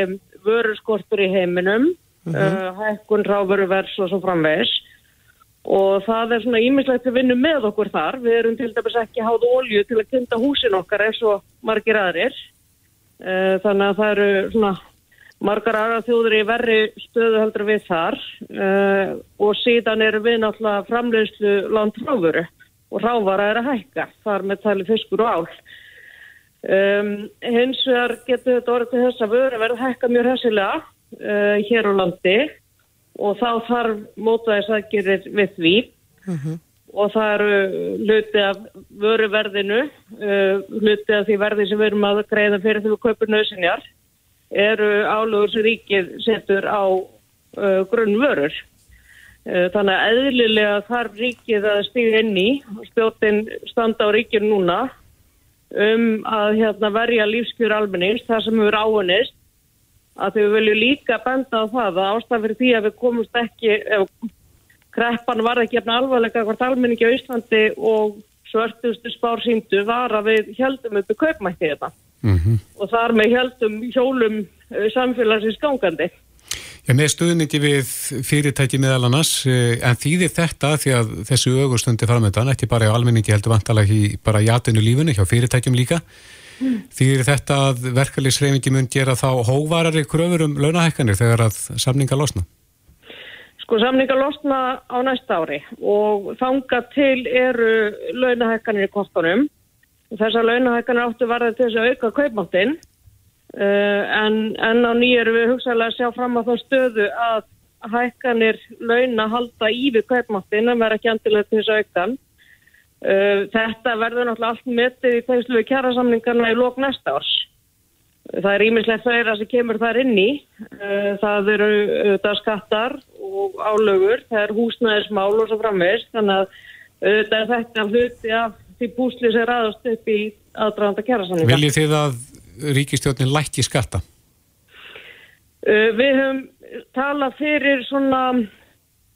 vöruskortur í heiminum, uh, hækkun, ráfuruvers og svo framvegis og það er svona ímislegt að vinna með okkur þar. Við erum til dæmis ekki háð ólju til að kynna húsin okkar eins og margir aðrir. Uh, þannig að það eru svona margar aðra þjóður í verri stöðu heldur við þar uh, og síðan eru við náttúrulega framleiðslu land ráfuru og ráfara er að hækka þar með tali fiskur og ál. Um, hins vegar getur þetta orðið til þess að vöru verið hækka mjög hessilega uh, hér á landi og þá þarf mótaðis aðgerir við því. Og það eru hluti af vöruverðinu, uh, hluti af því verði sem við erum að greiða fyrir því við kaupum nöðsinjar, eru álugur sem ríkið setur á uh, grunnvörur. Uh, þannig að eðlilega þarf ríkið að stíða inn í, stjórnin standa á ríkinu núna, um að hérna, verja lífskjör almennings, það sem hefur áhennist, að þau vilju líka benda á það að ástæð fyrir því að við komumst ekki, ef kreppan var ekki alvarlega hvort almenningi á Íslandi og svörtustu spár síndu var að við heldum uppi kaupmætti þetta
Mm
og þar með heldum hjólum uh, samfélagsins gangandi.
Með stuðningi við fyrirtæki meðal annars, eh, en þýðir þetta því að þessu augustundi framöndan, ekki bara á almenningi heldur vantalega í bara í atvinnu lífunni, hjá fyrirtækjum líka, þýðir þetta að verkefliðsreifingi mun gera þá hóvarari kröfur um launahækkanir þegar að samninga losna?
Sko samningar losna á næsta ári og þanga til eru launahækkanir í kostunum. Þessar launahækkanir áttu varða til þess að auka kaupmáttinn en, en á nýju eru við hugsaðlega að sjá fram á þá stöðu að hækkanir launa halda í við kaupmáttinn en vera ekki andilega til þess að auka hann. Uh, þetta verður náttúrulega allt metið í þeimslu við kjærasamningarna í lók næsta árs. Það er ímislegt fleira sem kemur þar inn í. Uh, Það eru auðvitað skattar og álögur, það er húsnæðismál og svo framvegist, þannig að auðvitað er þetta hluti af því púsli sem ræðast upp í aðdraðanda kjærasamninga.
Viljið þið að ríkistjórnin lækki skatta?
Uh, Við höfum talað fyrir svona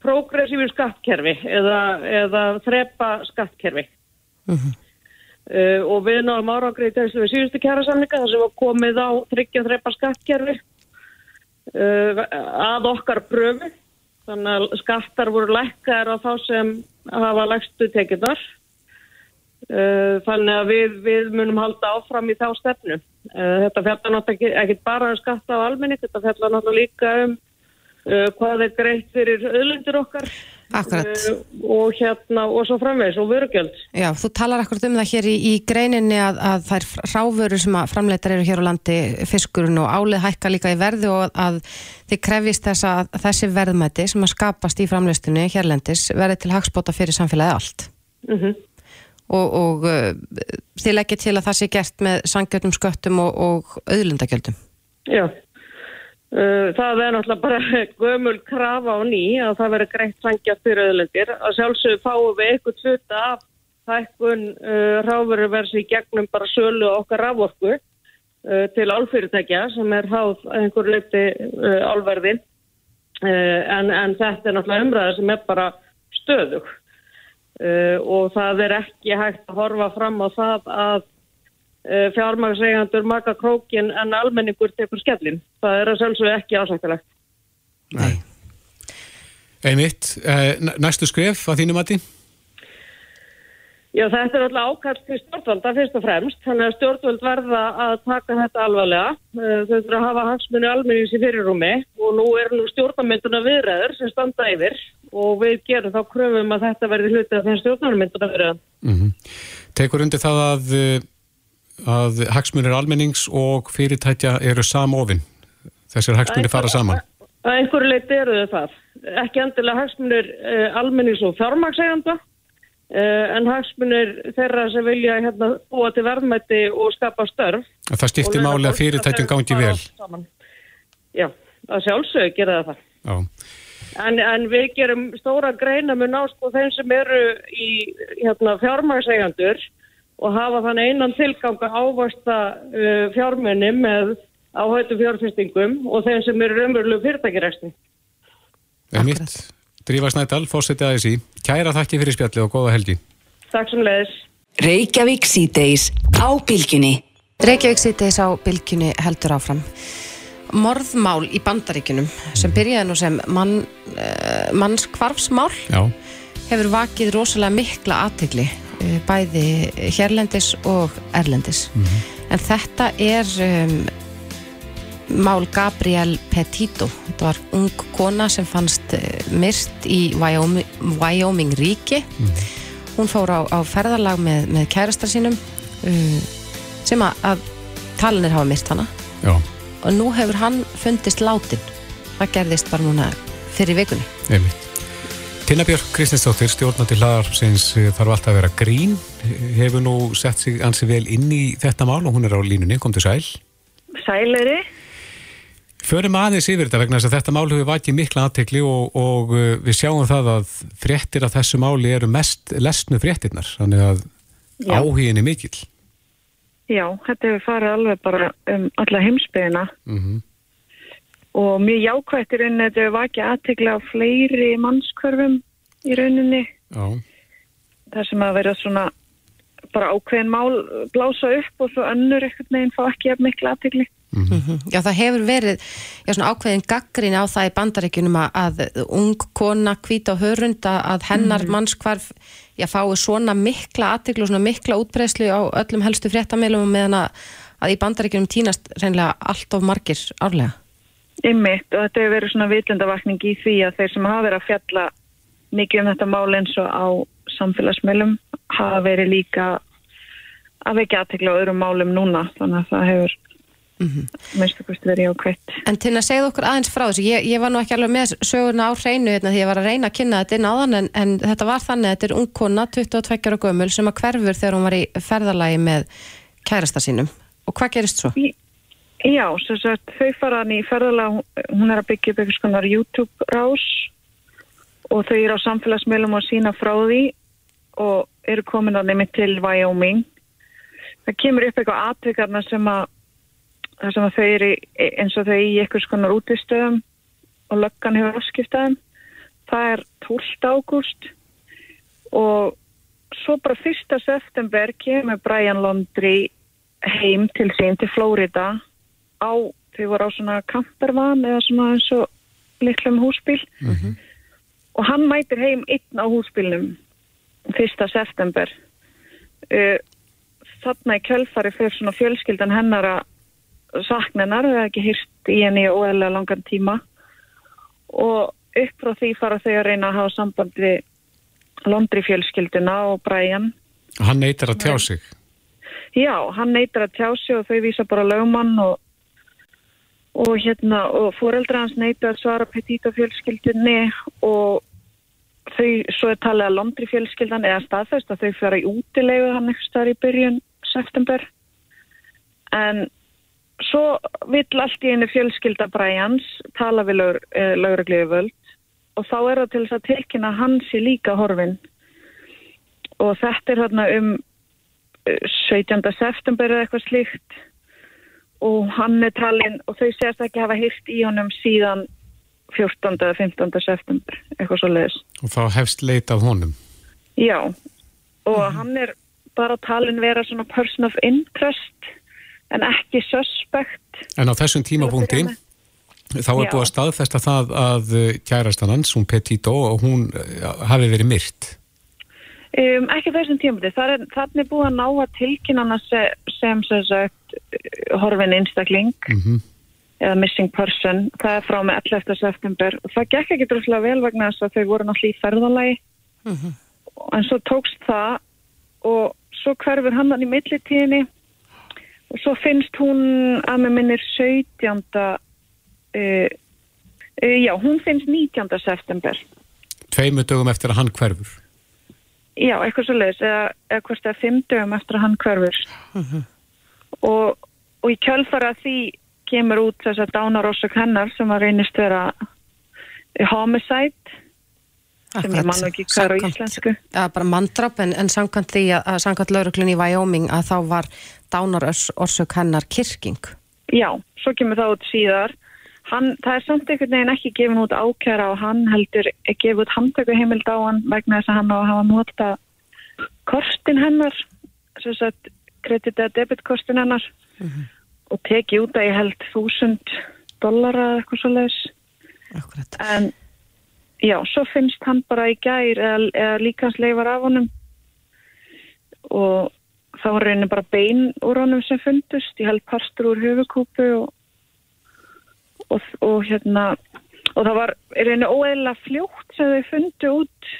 progressífur skattkerfi eða, eða þrepa skattkerfi. Uh, og við náðum árangri í þessu við síðustu kjærasamninga þar sem var komið á þryggja þrepa skattkerfi uh, að okkar pröfu. Þannig að skattar voru lækkar á þá sem hafa lægstu tekjurnar. Uh, þannig að við, við munum halda áfram í þá stefnu. Uh, þetta fjallar náttúrulega ekki bara um skatta á almenning, þetta fjallar náttúrulega líka um uh, hvað er greitt fyrir öðlundir okkar
Akkurat.
og hérna og svo framvegs og vörugjöld.
Já, þú talar akkurat um það hér í, í greininni að, að þær ráfuru sem að framleitar eru hér á landi fiskurinn og álið hækka líka í verði og að þið krefist þess að þessi verðmæti sem að skapast í framleistunni hérlendis verði til hagspóta fyrir samfélagi allt.
Mm
Og, og uh, þið leggja til að það sé gert með sangjöldum sköttum og, og auðlundagjöldum.
Já. Uh, það er náttúrulega bara gömul krafa á ný að það veri greitt sangjast fyrir öðlendir. Að sjálfsögðu fáum við eitthvað hluta af hækkun uh, ráfurversi í gegnum bara sölu okkar rávorku til álfyrirtækja sem er háð einhver leiti álverði. Uh, en, en þetta er náttúrulega umræða sem er bara stöðug. Uh, og það er ekki hægt að horfa fram á það að uh, fjármagsegandur maka krókin en almenningur tekur skellin. Það er að sjálfsögðu ekki ásættilegt.
Nei. Einmitt, eh, næ- næstu skref að þínu mati?
Já, þetta er alltaf ákall til stjórnvalda fyrst og fremst, þannig að stjórnvald verða að taka þetta alvarlega. Uh, Þau þurfa að hafa hagsmunni almennings í fyrirrúmi og nú er nú stjórnarmynduna viðræður sem standa yfir og við gerum þá kröfum að þetta verði hluti af þeim stjórnarmynduna viðræðum.
Mm Tekur undir það að, eh, að hagsmunir almennings og fyrirtækja eru samofin. Þessir hagsmunir fara saman.
Að einhverju leiti eru þau það. Ekki endilega hagsmunir uh, almennings og fjármagseganda, en hagsmunir þeirra sem vilja hérna, búa til verðmætti og skapa störf.
Að það skiptir
Og
máli að fyrirtækjum
það
gangi vel.
Já, að sjálfsög gera það það.
Já.
En, en við gerum stóra greina mun á sko þeim sem eru í hérna, fjármagsegandur og hafa þannig einan tilgang að ávasta uh, fjármunni með áhættu fjárfestingum og þeim sem eru raunverulegu fyrirtækiræsti.
Einmitt. Drífa Snædal, fórsetið aðeins í. Kæra þakki fyrir spjallið og góða helgi.
Takk sem leiðis.
Reykjavík síðdeis á bylgjunni.
Reykjavík sýttis á bylgjunni heldur áfram. Morðmál í bandaríkunum sem byrjaði nú sem mann, uh, mannskvarfsmál
Já.
hefur vakið rosalega mikla aðtegli bæði hérlendis og erlendis. En þetta er um, mál Gabriel Petito. Þetta var ung kona sem fannst uh, myrt í Wyoming, Wyoming ríki. Hún fór á, á ferðarlag með, með kærastar sínum uh, sem að, að talinir hafa myrt hana
Já.
og nú hefur hann fundist látin. Það gerðist bara núna fyrir vikunni.
Einmitt. Tina Björk Kristinsdóttir, stjórnandi hlaðarpsins eh, þarf alltaf að vera grín, hefur nú sett sig ansi vel inn í þetta mál og hún er á línunni, kom til sæl.
Sæleri.
Förum aðeins yfir þetta vegna þess að þetta mál hefur vakið mikla aðtekli og, og uh, við sjáum það að fréttir af þessu máli eru mest lesnu fréttirnar, þannig að
Já.
áhugin er mikill.
Já, þetta hefur farið alveg bara um alla heimsbyðina
Mm
og mjög jákvætt í rauninni þetta hefur vakið aðtekla á fleiri mannskörfum í rauninni.
Já,
þar sem að vera svona bara ákveðin mál blása upp og svo önnur ekkert neginn fá ekki jafn miklu aðtegli.
Já, það hefur verið já, svona ákveðin gaggrin á það í bandaríkjunum að, að ung kona hvít á hörunda að hennar mannskvarf já, fái svona mikla aðteglu og svona mikla útbreyslu á öllum helstu fréttamilum meðan að, að í bandaríkjunum týnast reynilega allt of margir árlega.
Ymmit og þetta hefur verið svona vitundavakning í því að þeir sem hafa verið að fjalla mikið um þetta mál eins og á samfélagsmiðlum hafa verið líka að vekja aðtegla á öðrum málum núna þannig að það hefur mm -hmm. mérstu kosti verið ákveitt.
En til að segja okkur aðeins frá þessu, ég, ég var nú ekki alveg með söguna á hreinu hérna því ég var að reyna að kynna þetta inn á þann en, en þetta var þannig að þetta er ungkona 22 ára gömul sem að hverfur þegar hún var í ferðalagi með kærasta sínum og hvað gerist svo?
Í, já, sagt, þau fara hann í ferðalag, hún er að byggja upp eitthvað skonar YouTube rás og þau eru á samfélagsmiðlum og sína frá því og eru komin að nefni til Wyoming. Það kemur upp eitthvað atvikarna sem að, sem að þau eru eins og þau í eitthvað skonar útistöðum og löggan hefur afskiptaðum. Það er 12. ágúst og svo bara 1. september kemur Brian Londri heim til sín til Flórida á, þau voru á svona kampervan eða svona eins og litlum húsbíl og hann mætir heim einn á húsbílnum 1. september uh, þarna í kjölfari fyrir svona fjölskyldan hennar að sakna hennar, það er ekki hýrt í henni óæðilega langan tíma. Og upp frá því fara þau að reyna að hafa samband við Londri fjölskylduna og Brian.
Hann neytar að tjá sig.
Já, hann neytar að tjá sig og þau vísa bara lögmann og, og hérna, og fóreldra hans neytar að svara petita fjölskyldunni og þau, svo er talið að Londri fjölskyldan eða staðfæst að þau fara í útilegu hann eitthvað starf í byrjun september. En svo vill allt í einu fjölskylda Brians tala við lögur, eh, lögregliðu völd og þá er það til þess að tilkynna hans í líka horfin og þetta er hérna um eh, 17. september eða eitthvað slíkt og hann er talin og þau segast ekki hafa hýrt í honum síðan 14. eða 15. september eitthvað svo leiðis.
Og þá hefst leit af honum.
Já og hann er bara talin vera svona person of interest en ekki suspect.
En á þessum tímapunkti þá er
Já.
búið að staðfesta það að uh, kærastan hans, hún Petito, og hún uh, hafi verið myrt.
Um, ekki þessum er, þannig er búið að ná að tilkynna hana se, sem sem sagt uh, horfin einstakling
Mm
eða missing person, það er frá með 11. september. Og það gekk ekki droslega vel vegna þess að þau voru náttúrulega í ferðalagi. En svo tókst það og svo hverfur hann hann í millitíðinni svo finnst hún að með minnir 17. Uh, uh, já, hún finnst 19. september
Tveimu dögum eftir að hann hverfur.
Já, eitthvað svo leiðis, eða, eða hvort það er fimm dögum eftir að hann hverfur. og, og í kjölfara því kemur út þess að dánarossök hennar sem að reynist vera homicide, sem ég man nú ekki hvað er á íslensku.
Já, bara mandrap en, en samkvæmt því að, að samkvæmt lauruglun í Wyoming að þá var dánarorsök hennar kirking.
Já, svo kemur það út síðar. Hann, það er samt einhvern veginn ekki gefin út ákjara og hann heldur er gefið út handtökuheimild á hann vegna þess að hann á að hafa nota kostin hennar, sem sagt kredit eða debitkostin hennar og tekið út að ég held þúsund dollara eða eitthvað svo leiðis. En já, svo finnst hann bara í gær eða, eða líkans leifar af honum og þá var raunin bara bein úr honum sem fundust. Ég held parstur úr höfukúpu og, og, og hérna og það var raunin óeðla fljótt sem þau fundu út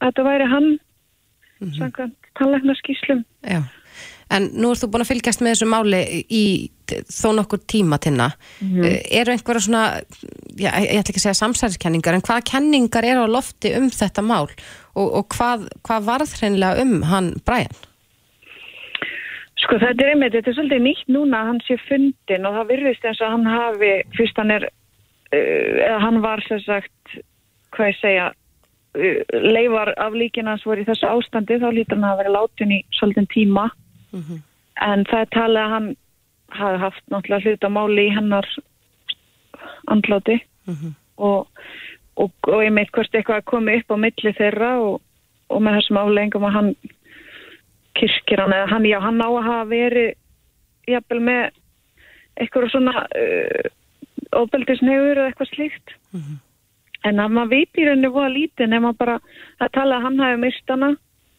að þetta væri hann mm -hmm. samkvæmt tannleiknarskíslum.
Já. En nú ert þú búin að fylgjast með þessu máli í þó nokkur tíma tinna. Mm Eru einhverja svona, já, ég ætla ekki að segja samsæriskenningar, en hvaða kenningar eru á lofti um þetta mál og, og hvað, hvað varð hreinlega um hann Brian?
Sko þetta er einmitt, þetta er svolítið nýtt núna að hann sé fundin og það virðist eins og hann hafi, fyrst hann er, uh, eða hann var sem sagt, hvað ég segja, uh, leifar af líkina hans voru í þessu ástandi, þá lítur hann að vera látin í svolítið tíma. En það er talið að hann hafi haft náttúrulega hluta máli í hennar andláti. Og, og, og einmitt hvort eitthvað komi upp á milli þeirra og, og með þessum afleggingum að hann kirkir hann eða hann, já, hann á að hafa verið jafnvel með eitthvað svona uh, ofbeldisnefur eða eitthvað slíkt. En að maður veit í rauninni voða lítið nema bara að tala að hann hafi mist hana.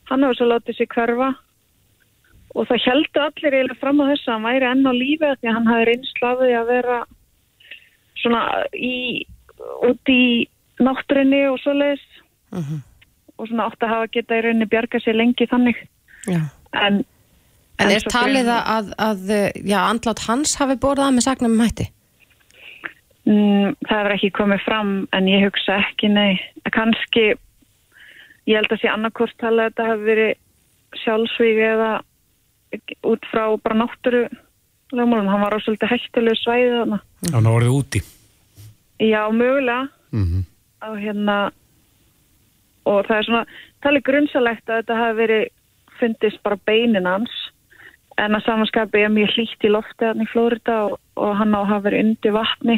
Hann hafi svo látið sér hverfa og það heldur allir eiginlega fram á þess að hann væri enn á lífi því að hann hafi reynslaði að vera svona í út í náttúrinni og svoleiðis og svona átt að hafa geta í rauninni bjarga sér lengi þannig
Já.
en,
En er
svo
talið
fyrir-
að, að, já, andlát hans hafi borðað með sagnum um hætti?
Mm, það hefur ekki komið fram en ég hugsa ekki, nei. Kanski, ég held að sé annarkort talað að þetta hefur verið sjálfsvíg eða út frá bara náttúru lögmálum. Hann var á svolítið hættulegu svæði þarna.
Hann var orðið úti.
Já, mögulega
Mm
á hérna og það er svona talið grunnsalegt að þetta hafi verið fundist bara beinin hans en að samanskapi er mjög hlýtt í lofti hann í Flórida og, og hann á að hafa verið undir vatni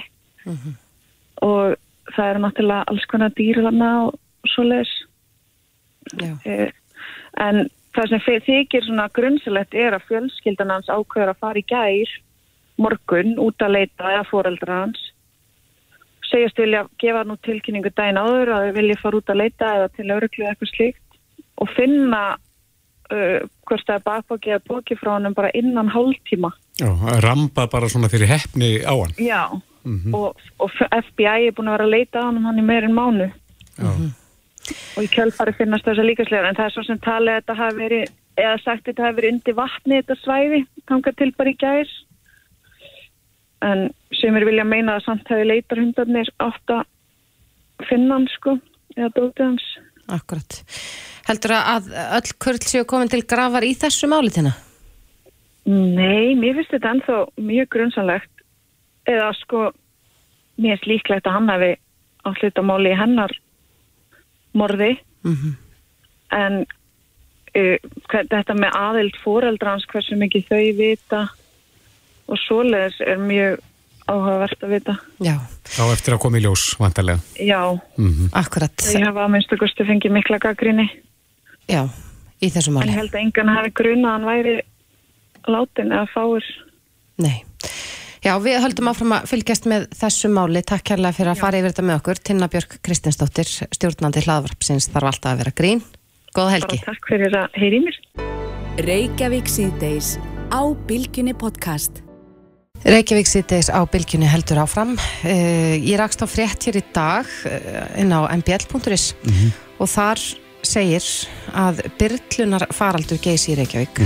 og það eru náttúrulega alls konar dýr þarna og svoleiðis
Já.
Eh, en það sem þykir svona grunnsalegt er að fjölskyldan hans ákveður að fara í gær morgun út að leita eða foreldra hans. Segjast vilja gefa nú tilkynningu daginn áður að þau vilja fara út að leita eða til öruglu eða eitthvað slíkt og finna uh, hvort það er bakbóki eða bóki frá hann bara innan hálftíma.
Já, ramba bara svona fyrir heppni á hann.
Já, og, og FBI er búin að vera að leita á hann hann í meirinn mánu
Já.
Og í kjölfari finnast þess að líkaslegar en það er svo sem talið að þetta hafi verið eða sagt þetta hafi verið undir vatni þetta svæði, þangað til bara í gær en sem er vilja meina að samt hefur leitarhundarnir átt að finna hann sko eða dótið hans
Akkurat. Heldur að öll kurl séu komin til grafar í þessu máli þína?
Nei, mér finnst þetta ennþá mjög grunnsanlegt eða sko mér finnst líklegt að hann hefði á hlutamáli í hennar morði
Mhm.
en uh, hver, þetta með aðild fóreldrans hversu mikið þau vita og svoleiðis er mjög áhugavert að vita
Já,
Þá eftir að koma í ljós, vantarlega.
já,
Mm
akkurat.
þau hafa að minnstu kosti fengið mikla gaggrinni
Já, í þessu
en
máli.
ég held að engan hafi gruna að hann væri látin eða fáir
Nei. Já, við höldum áfram að fylgjast með þessu máli. Takk kærlega fyrir að fara yfir þetta með okkur. Tinna Björk Kristinsdóttir, stjórnandi hlaðvarpsins, þarf alltaf að vera grín. Góða helgi.
bara takk fyrir að heyri mér
Reykjavík síðdeis á Bilginni podcast.
Reykjavík sýtteis á bylgjunni heldur áfram. Uh, ég rakst á frétt hér í dag uh, inn á mbl.is og þar segir að byrlunar faraldur geysi í Reykjavík.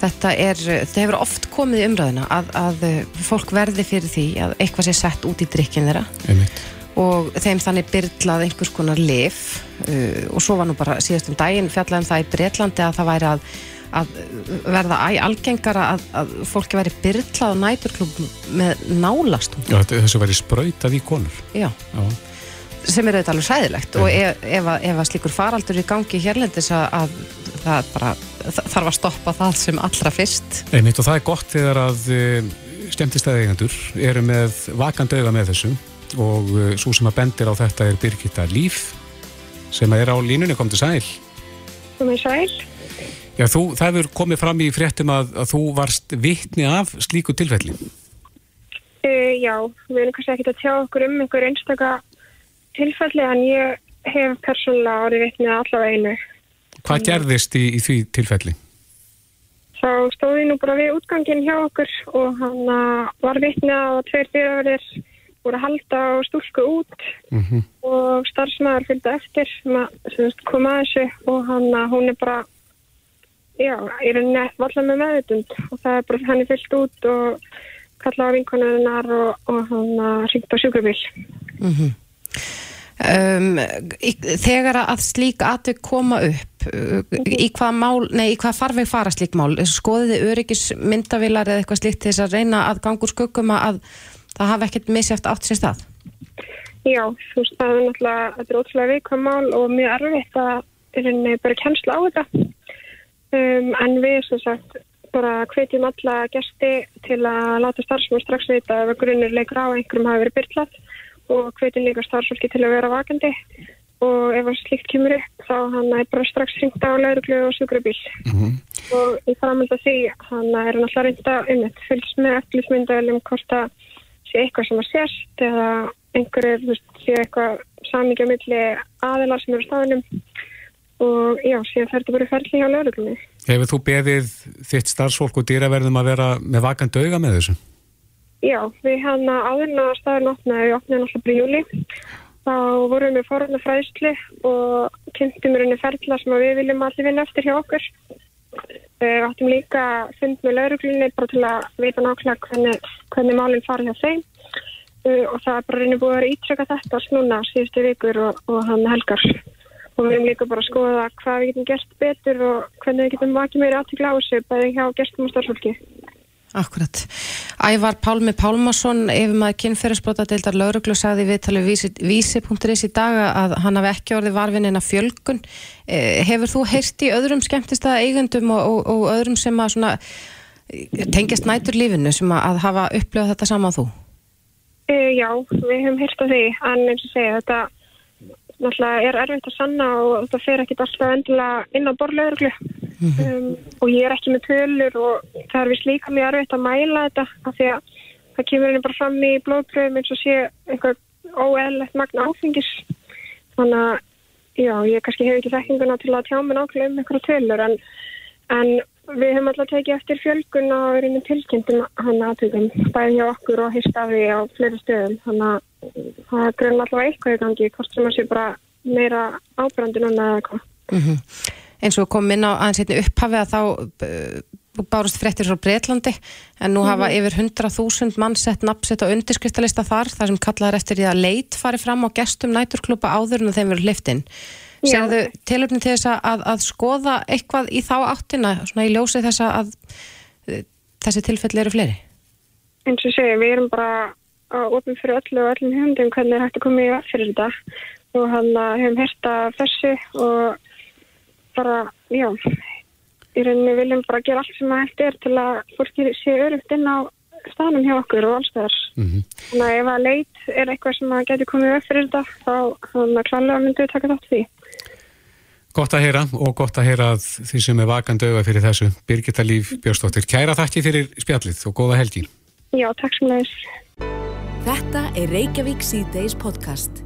Þetta er, þetta hefur oft komið í umræðina að, að uh, fólk verði fyrir því að eitthvað sé sett út í drikkin þeirra
Einmitt.
og þeim þannig byrlað einhvers konar lif uh, og svo var nú bara síðast um daginn fjallaðum það í Bretlandi að það væri að, að verða æ algengara að, að fólki væri byrlað á næturklub með nálastum
Já, þessu væri sprautað í konur.
Já,
Já.
sem er auðvitað alveg sæðilegt og ef, ef, að, ef að slíkur faraldur í gangi hérlendis að það bara þarf að stoppa það sem allra fyrst
Einmitt og það er gott þegar að skemmtistæði eigendur eru með vakandi auga með þessu og uh, svo sem að bendir á þetta er Birgitta Líf sem er á línunni kom til sæl.
Komið sæl.
Já, þú, það hefur komið fram í fréttum að, að þú varst vitni af slíku tilfelli.
Uh, já, við erum kannski ekki að tjá okkur um einhver einstaka tilfelli en ég hef persónulega árið vitnið allavega einu.
Hvað gerðist í, í því tilfelli?
Þá stóði nú bara við útgangin hjá okkur og hann uh, var vitnið að tveir fyrirverðir voru að halda á stúlku út
Mm
og starfsmæður fylgdi eftir sem kom að þessu og hann, uh, hún er bara já, í rauninni vallar með meðutund og það er bara hann er fyllt út og kalla á vinkonurinnar og, og hann uh, ringt á sjúkrabíl.
Um, þegar að slík atvik koma upp uh, í hvað mál, nei, í hvað farveg fara slík mál, skoðiði öryggis myndavilar eða eitthvað slíkt til þess að reyna að gangur skuggum að það hafi ekkert misjæft átt sér stað?
Já, þú veist, það er náttúrulega, þetta er ótrúlega viðkvæm mál og mjög erfitt að rauninni bara kennsla á þetta. Um, en við, sem sagt, bara hvetjum alla gesti til að láta starfsmenn strax vita ef að grunnur leikur á einhverjum hafi verið byrlað og hvetjum líka starfsfólki til að vera vakandi og ef að slíkt kemur upp þá hann er bara strax hringt á lauruglu og sjúkrabíl og í framhald af því hann er hann alltaf reynda um þetta fylgst með eftirlýsmyndaðilum hvort að sé eitthvað sem að sérst eða veist, sé eitthvað samíkja milli aðilar sem eru á staðunum og já, síðan fer þetta bara ferli hjá lauruglunni.
Hefur þú beðið þitt starfsfólk og dýraverðum að vera með vakant auga með þessu?
Já, við hann áðurna staðun opnaði, við opnaði náttúrulega bara í júli þá vorum við forðna fræðslu og kynntum við henni ferla sem að við viljum allir vinna eftir hjá okkur. Við áttum líka fund með lauruglunni bara til að vita nákvæmlega hvernig, hvernig málinn fari hjá þeim. Uh, og það er bara reynir búið að ítsöka þetta snúna síðustu vikur og, og hann helgar. Og við erum líka bara að skoða hvað við getum gert betur og hvernig við getum vakið meiri aðtíkla á þessu bæði hjá gestum og starfsfólki.
Akkurat. Ævar Pálmi Pálmarsson, ef maður kynferðisbrota deildar lauruglu, sagði við talið vísi.is í dag að hann hafi ekki orðið varfinina fjölgun. Eh, hefur þú heyrst í öðrum skemmtist að eigendum og, og, og öðrum sem að svona, tengjast nætur lífinu sem að hafa upplöðað þetta saman þú?
E, já, við hefum heyrst af því, en eins og segja þetta náttúrulega er erfitt að sanna og þetta fer ekki alltaf endilega inn á borlauruglu mm -hmm. um, og ég er ekki með tölur og það er vist líka mjög erfitt að mæla þetta af því að það kemur henni bara fram í blóðpröfum eins og sé eitthvað óeðlegt magna áfengis þannig að já, ég kannski hef ekki þekkinguna til að tjá mig nákvæmlega um einhverja tölur en, en við höfum alltaf tekið eftir fjölgun og verið með tilkynntum hann aðtökum bæði hjá okkur og heistafi á fleiri stöðum þannig að það er grunn alltaf eitthvað í gangi hvort sem að sé bara meira ábrandi núna eða eitthvað
mm -hmm. eins og kom inn á aðeins hérna upphafi að þá uh, bárust fréttir frá Breitlandi en nú mm -hmm. hafa yfir 100.000 mann sett nafnsett á undirskriftalista þar þar sem kallaður eftir því að leit fari fram á gestum næturklúpa áður en þeim verið hliftin Segðu tilöfni til þess að, að skoða eitthvað í þá áttina svona í ljósi þess að uh, þessi tilfelli eru fleiri?
Eins og segja, við erum bara að ofin fyrir öllu og öllum hundum hvernig er hægt að koma í að fyrir þetta og hann hefum hérta þessu og bara, já í rauninni viljum bara gera allt sem að hægt er til að fólki sé örugt inn á stanum hjá okkur og alls þar mm -hmm. þannig að ef að leit er eitthvað sem að geti komið upp fyrir þetta þá þannig að klálega myndu við taka þátt því
Gott að heyra og gott að heyra að því sem er vakand auða fyrir þessu. Birgitta Líf Björnstóttir, kæra þakki fyrir spjallið og góða helgi.
Já, takk sem leiðis
Þetta er Reykjavík C-Days podcast